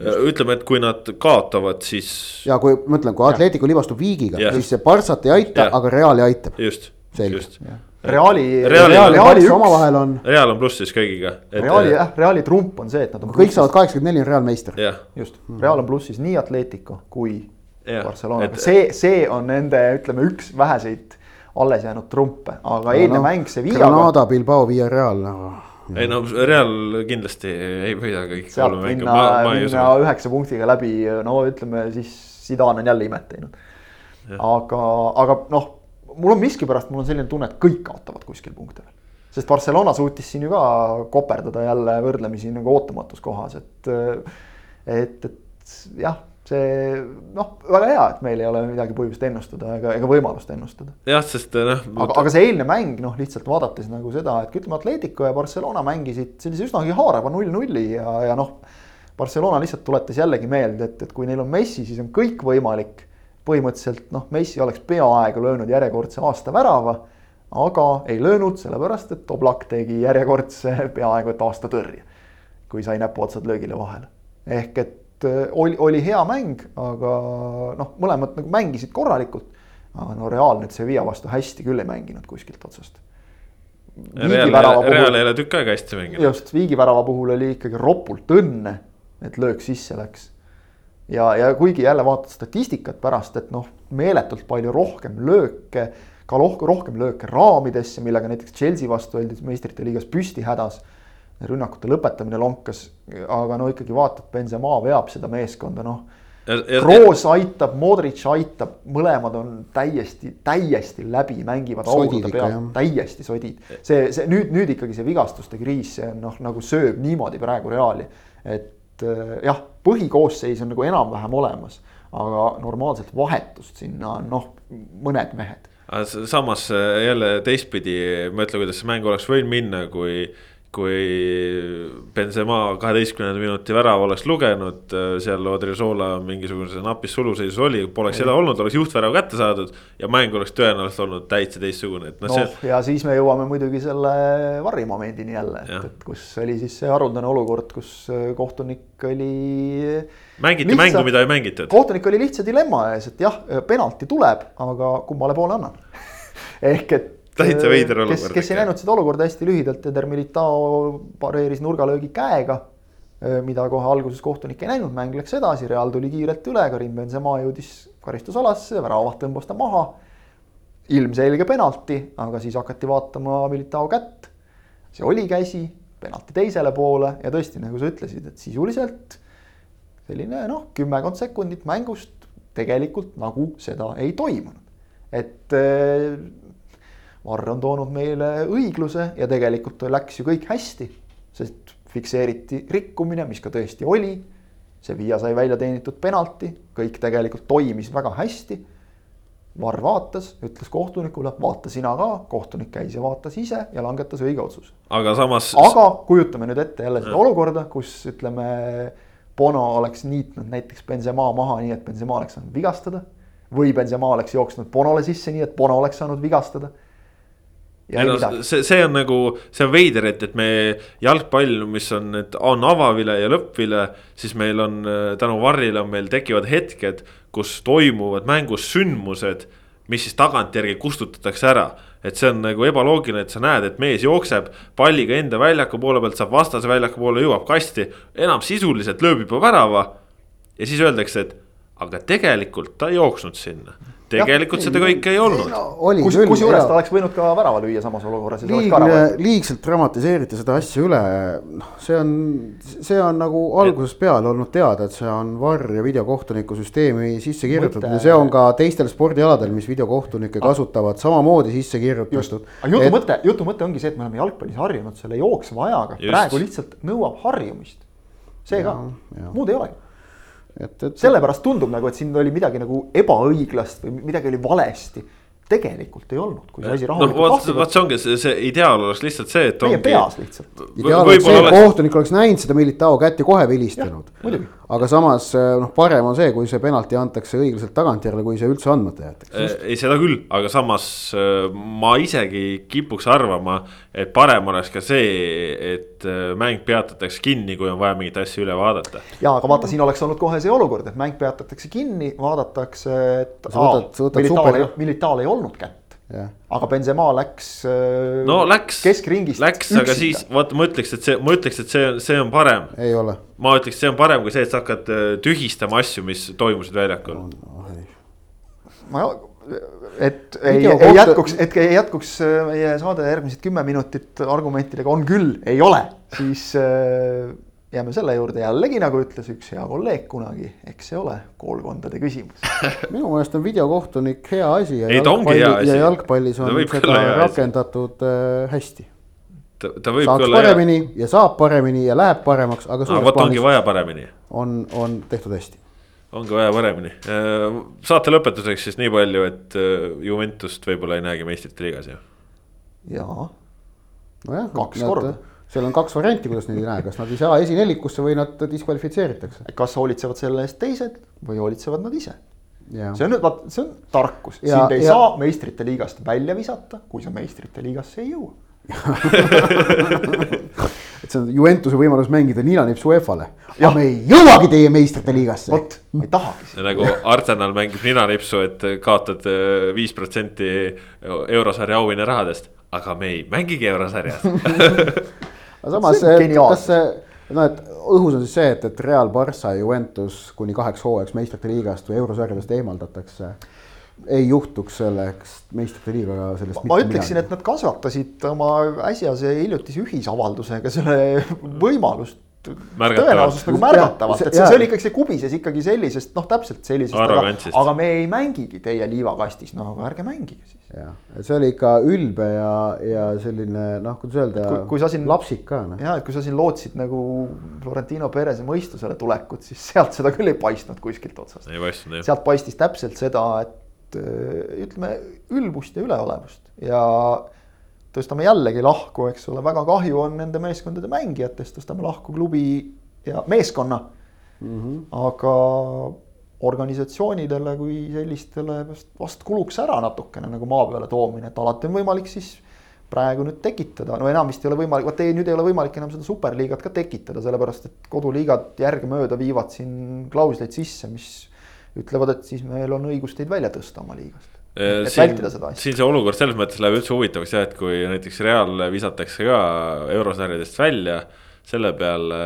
ütleme, et kui nad kaotavad, siis. ja kui ma ütlen, kui Atletico libastub viigiga, siis see Barssat ei aita, aga Reali aitab. just, just. Reali, Reali, Reali, Reali üks omavahel on. Real on plussis kõigiga. Reali jah, Reali trump on see, et nad on. kõik saavad kaheksakümmend neli, on Real meister. just, Real on plussis nii Atletico kui ja, Barcelona et..., see, see on nende, ütleme, üks väheseid alles jäänud trumpe, aga no, eilne no, mäng Sevillaga. Granada, Bilbao, Villarreal no ei no Real kindlasti ei võida kõik. sealt minna, minna üheksa punktiga läbi, no ütleme siis Zidane on jälle imet teinud. aga, aga noh, mul on miskipärast, mul on selline tunne, et kõik kaotavad kuskil punkte veel. sest Barcelona suutis siin ju ka koperdada jälle võrdlemisi nagu ootamatus kohas, et, et, et jah see noh, väga hea, et meil ei ole midagi põhjust ennustada ega, ega võimalust ennustada. jah, sest noh. aga, aga see eilne mäng noh, lihtsalt vaadates nagu seda, et ütleme, Atletico ja Barcelona mängisid sellise üsnagi haarava null-nulli ja, ja noh. Barcelona lihtsalt tuletas jällegi meelde, et, et kui neil on Messi, siis on kõik võimalik. Põhimõtteliselt noh, Messi oleks peaaegu löönud järjekordse aasta värava. aga ei löönud, sellepärast et Oblak tegi järjekordse peaaegu et aasta tõrje. kui sai näpuotsad löögile vahele, ehk et oli, oli hea mäng, aga noh, mõlemad nagu mängisid korralikult. aga no Real nüüd Sevilla vastu hästi küll ei mänginud kuskilt otsast. Real ei ole tükk aega hästi mänginud. just, viigivärava puhul oli ikkagi ropult õnne, et löök sisse läks. Ja, ja kuigi jälle vaatad statistikat pärast, et noh, meeletult palju rohkem lööke, ka rohkem lööke raamidesse, millega näiteks Chelsea vastu oldi meistrite liigas püsti hädas rünnakute lõpetamine lonkas, aga no ikkagi vaatad, Benzema veab seda meeskonda, noh. Kroos aitab, Modric aitab, mõlemad on täiesti, täiesti läbi, mängivad augude peal, täiesti sodid. see, see nüüd, nüüd ikkagi see vigastuste kriis, see on noh, nagu sööb niimoodi praegu Reali. et äh, jah, põhikoosseis on nagu enam-vähem olemas, aga normaalselt vahetust sinna on noh, mõned mehed. samas jälle teistpidi, ma ütlen, kuidas see mäng oleks võinud minna, kui kui Benzema kaheteistkümnenda minuti värava oleks lugenud, seal Odriozola mingisuguse napis suluseisus oli, poleks seda olnud, oleks juhtvärav kätte saadud. ja mäng oleks tõenäoliselt olnud täitsa teistsugune, et noh no, see.... ja siis me jõuame muidugi selle varrimomendini jälle, et, et kus oli siis see haruldane olukord, kus kohtunik oli. mängiti lihtsa, mängu, mida ei mängitud. kohtunik oli lihtsa dilemma ees, et jah, penalti tuleb, aga kummale poole annan ehk et täitsa veider olukord. kes, kes ei näinud seda olukorda hästi lühidalt, Eder Militao pareeris nurgalöögi käega. mida kohe alguses kohtunik ei näinud, mäng läks edasi, Real tuli kiirelt üle, Karim Benzema jõudis karistusalasse, väravaht tõmbas ta maha. ilmselge penalti, aga siis hakati vaatama Militao kätt. see oli käsi, penalti teisele poole ja tõesti, nagu sa ütlesid, et sisuliselt selline noh, kümmekond sekundit mängust tegelikult nagu seda ei toimunud. et Varr on toonud meile õigluse ja tegelikult läks ju kõik hästi, sest fikseeriti rikkumine, mis ka tõesti oli. Sevilla sai välja teenitud penalti, kõik tegelikult toimis väga hästi. Varr vaatas, ütles kohtunikule, vaata sina ka, kohtunik käis ja vaatas ise ja langetas õige otsuse. aga samas. aga kujutame nüüd ette jälle seda olukorda, kus ütleme, Bono oleks niitnud näiteks Benzema maha, nii et Benzema oleks saanud vigastada. või Benzema oleks jooksnud Bonole sisse, nii et Bono oleks saanud vigastada No, see, see on nagu, see on veider, et, et me jalgpall, mis on, et on avavile ja lõppvile, siis meil on tänu Varrile on meil tekivad hetked, kus toimuvad mängus sündmused mis siis tagantjärgi kustutatakse ära. et see on nagu ebaloogiline, et sa näed, et mees jookseb palliga enda väljaku poole pealt, saab vastase väljaku poole, jõuab kasti, enam sisuliselt lööb juba värava. ja siis öeldakse, et aga tegelikult ta ei jooksnud sinna tegelikult seda kõike ei olnud no,. kus, kusjuures ta oleks võinud ka värava lüüa samas olukorras. liigne, liigselt dramatiseeriti seda asja üle, noh, see on, see on nagu algusest peale olnud teada, et see on VAR ja videokohtuniku süsteemi sisse kirjutatud ja see on ka teistel spordialadel, mis videokohtunikke ah. kasutavad, samamoodi sisse kirjutatud. aga jutu et... mõte, jutu mõte ongi see, et me oleme jalgpallis harjunud selle jooksva ajaga, praegu lihtsalt nõuab harjumist. see ka, muud ei olegi et, et. sellepärast tundub nagu, et siin oli midagi nagu ebaõiglast või midagi oli valesti tegelikult ei olnud, kui see asi rahulikult no, lahti vot see ongi see, see ideaal oleks lihtsalt see, et. meie peas lihtsalt. ideaal oleks see, et oleks... kohtunik oleks näinud seda Militao kätt ja kohe vilistanud. Aga samas eh, noh, parem on see, kui see penalti antakse õiglaselt tagantjärele, kui see üldse andmata jäetakse. Eh, ei, seda küll, aga samas eh, ma isegi kipuks arvama, et parem oleks ka see, et mäng peatatakse kinni, kui on vaja mingit asja üle vaadata. ja, aga vaata, siin oleks olnud kohe see olukord, et mäng peatatakse kinni, vaadatakse, et. Militaal ei olnud olnud kätt. Yeah. aga Benzema läks. Äh, no läks, keskringist. Läks, aga siis vaata, ma ütleks, et see, ma ütleks, et see, see on parem. ei ole. ma ütleks, see on parem kui see, et sa hakkad äh, tühistama asju, mis toimusid väljakul no,. ma, et ei, ei jätkuks, et ei jätkuks äh, meie saade järgmised kümme minutit argumentidega on küll, ei ole, siis äh, jääme selle juurde jällegi, nagu ütles üks hea kolleeg kunagi, eks see ole koolkondade küsimus minu meelest on videokohtunik hea asi ja, Ei, jalgpalli, ja jalgpallis on seda rakendatud äh, hästi. ta, ta võib Saaks olla paremini hea. ja saab paremini ja läheb paremaks, aga suures plaanis. ongi vaja paremini. on, on tehtud hästi. ongi vaja paremini. Äh, saate lõpetuseks siis nii palju, et äh, Juventust võib-olla ei näegi meistrite liigas ju. jaa. nojah. kaks korda seal on kaks varianti, kuidas neid ei näe, kas nad ei saa esinelikusse või nad diskvalifitseeritakse. kas hoolitsevad selle eest teised või hoolitsevad nad ise? see on nüüd vaat, see on tarkus, sind ei ja. saa meistrite liigast välja visata, kui sa meistrite liigasse ei jõua et see on Juventuse võimalus mängida ninanips UEFA-le. aga me ei jõuagi teie meistrite liigasse. vot, ma ei tahagi. nagu Arsenal mängib ninanipsu, et kaotad äh, viis protsenti eurosarja auhinnarahadest, aga me ei mängigi eurosarjas aga samas, kas see, noh, et õhus on siis see, et, et Real, Barca ja Juventus kuni kaheks hooajaks meistrite liigast või eurosarjadest eemaldatakse ei juhtuks selleks meistrite liigaga sellest. ma ütleksin, et nad kasvatasid oma äsjase hiljutise ühisavaldusega selle võimalust tõenäosust nagu märgatavalt, et see, see oli ikkagi, see kubises ikkagi sellisest, noh, täpselt sellisest, aga, aga me ei mängigi teie liivakastis, no aga ärge mängige siis. Jah, et see oli ikka ülbe ja, ja selline noh, kuidas öelda, lapsik ka noh. ja, et kui sa siin lootsid nagu Florentino Perez'i mõistusele tulekut, siis sealt seda küll ei paistnud kuskilt otsast. ei paistnud jah. sealt paistis täpselt seda, et ütleme ülbust ja üleolevust ja tõstame jällegi lahku, eks ole, väga kahju on nende meeskondade mängijatest, tõstame lahku klubi ja meeskonna mm. -hmm. aga organisatsioonidele kui sellistele vast, kuluks ära natukene nagu maa peale toomine, et alati on võimalik siis praegu nüüd tekitada, no enam vist ei ole võimalik, vot ei, nüüd ei ole võimalik enam seda superliigat ka tekitada, sellepärast et koduliigad järgemööda viivad siin klausleid sisse, mis ütlevad, et siis meil on õigus teid välja tõsta oma liigast et siin, vältida seda asja. siin see olukord selles mõttes läheb üldse huvitavaks jah, et kui näiteks Real visatakse ka eurosarjadest välja. Selle peale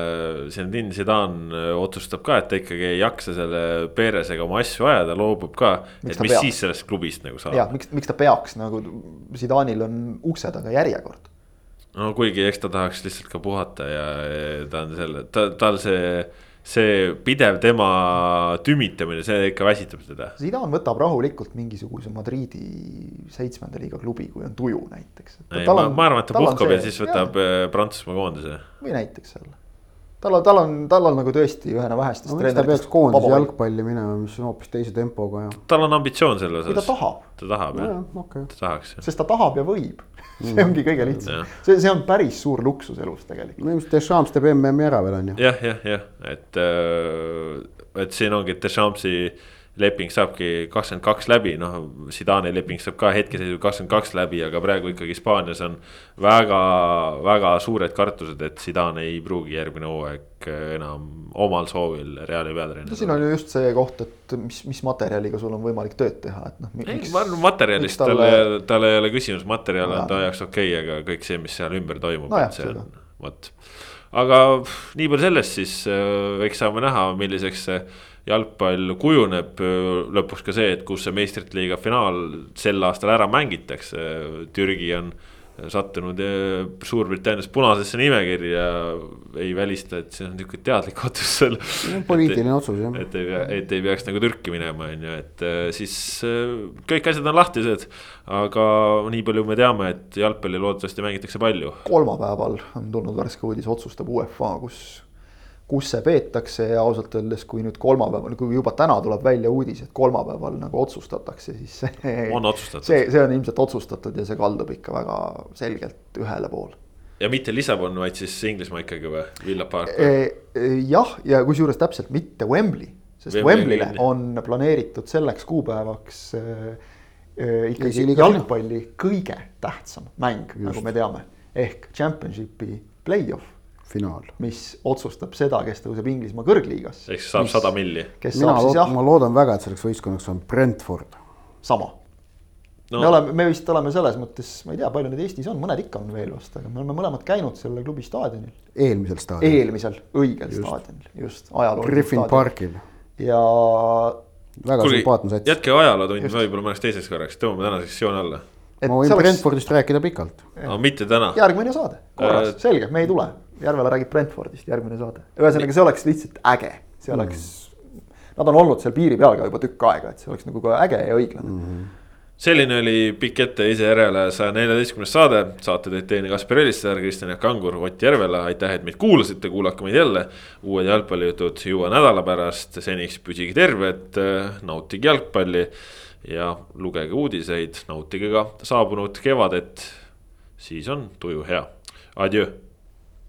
Zinedine Zidane äh, otsustab ka, et ta ikkagi ei jaksa selle Perezega oma asju ajada, loobub ka. et mis peaks? siis sellest klubist nagu saab. jah, miks, miks ta peaks nagu, Zidane'il on ukse taga järjekord. no kuigi eks ta tahaks lihtsalt ka puhata ja, ja ta on selle, ta, tal see see pidev tema tümitamine, see ikka väsitab teda. Zidane võtab rahulikult mingisuguse Madridi seitsmenda liiga klubi, kui on tuju näiteks. ma, ma arvan, et ta puhkab ja siis võtab. Äh, Prantsusmaa koondise. või näiteks jälle. Tal on, tal on, tal on nagu tõesti ühena vähestest no,. ta peaks koondise jalgpalli minema, mis on hoopis teise tempoga ja. tal on ambitsioon selles osas. ta tahab. ta tahab jah, okay. ta tahaks. sest ta tahab ja võib see ongi kõige lihtsam, see, see on päris suur luksus elus tegelikult. no ilmselt Deschamps teeb MM-i ära veel on ju. jah, jah, jah, et, äh, et siin ongi Deschampsi leping saabki kakskümmend kaks läbi, noh, Zidani leping saab ka hetkeseisuga kakskümmend kaks läbi, aga praegu ikkagi Hispaanias on väga, väga suured kartused, et Zidane ei pruugi järgmine hooaeg enam omal soovil Reali peatreener. no siin on ju just see koht, et mis, mis materjaliga sul on võimalik tööd teha, et noh. ei, ma arvan materjalist talle, talle, tal ei ole küsimus, materjal on ta jaoks okei okay,, aga kõik see, mis seal ümber toimub no, et see on, vot. aga nii palju sellest siis, äh, eks saame näha, milliseks see jalgpall kujuneb lõpuks ka see, et kus see meistrite liiga finaal sel aastal ära mängitakse, Türgi on sattunud Suurbritannias punasesse nimekirja, ei välista, et see on niisugune teadlik otsus seal. poliitiline otsus jah. et ei et ei peaks nagu Türki minema, on ju, et siis kõik asjad on lahtised. aga nii palju me teame, et jalgpalli loodetavasti mängitakse palju. kolmapäeval on tulnud värske uudis, otsustab UEFA, kus kus see peetakse ja ausalt öeldes, kui nüüd kolmapäeval, kui juba täna tuleb välja uudis, et kolmapäeval nagu otsustatakse, siis see. on otsustatud. see, see on ilmselt otsustatud ja see kaldub ikka väga selgelt ühele poole. ja mitte Lissabon, vaid siis Inglismaa ikkagi või, Villa Park e,? jah, ja kusjuures täpselt mitte Wembley, sest Wembley'le on planeeritud selleks kuupäevaks äh, ikkagi jalgpalli kõige tähtsam mäng, nagu me teame, ehk championship'i play-off finaal. mis otsustab seda, kes tõuseb Inglismaa kõrgliigasse. ehk saab sada milli. mina lood, ma loodan väga, et selleks võistkonnaks on Brentford. sama no.. me oleme, me vist oleme selles mõttes, ma ei tea, palju neid Eestis on, mõned ikka on veel vast, aga me oleme mõlemad käinud selle klubi staadionil. eelmisel staadionil. eelmisel, õigel just. staadionil, just, ajaloolisel. Griffin parkil. ja. väga sümpaatne sats. jätke ajalootund võib-olla mõneks teiseks korraks, tõmbame tänase sessiooni alla ma võin oleks... Brentfordist rääkida pikalt. no mitte täna. järgmine saade, korras äh..., selge, me ei tule. Järvela räägib Brentfordist, järgmine saade. ühesõnaga, see oleks lihtsalt äge, see oleks mm., nad on olnud seal piiri peal ka juba tükk aega, et see oleks nagu ka äge ja õiglane mm. -hmm selline oli pikk ette ise järele saja neljateistkümnes saade, saate teid teine Kaspar Elissaar, Kristjan Jaak Kangur, Ott Järvela, aitäh, et meid kuulasite, kuulake meid jälle. uued jalgpallijutud juba nädala pärast, seniks püsige terved, nautige jalgpalli ja lugege uudiseid, nautige ka saabunud kevadet. siis on tuju hea, adjöö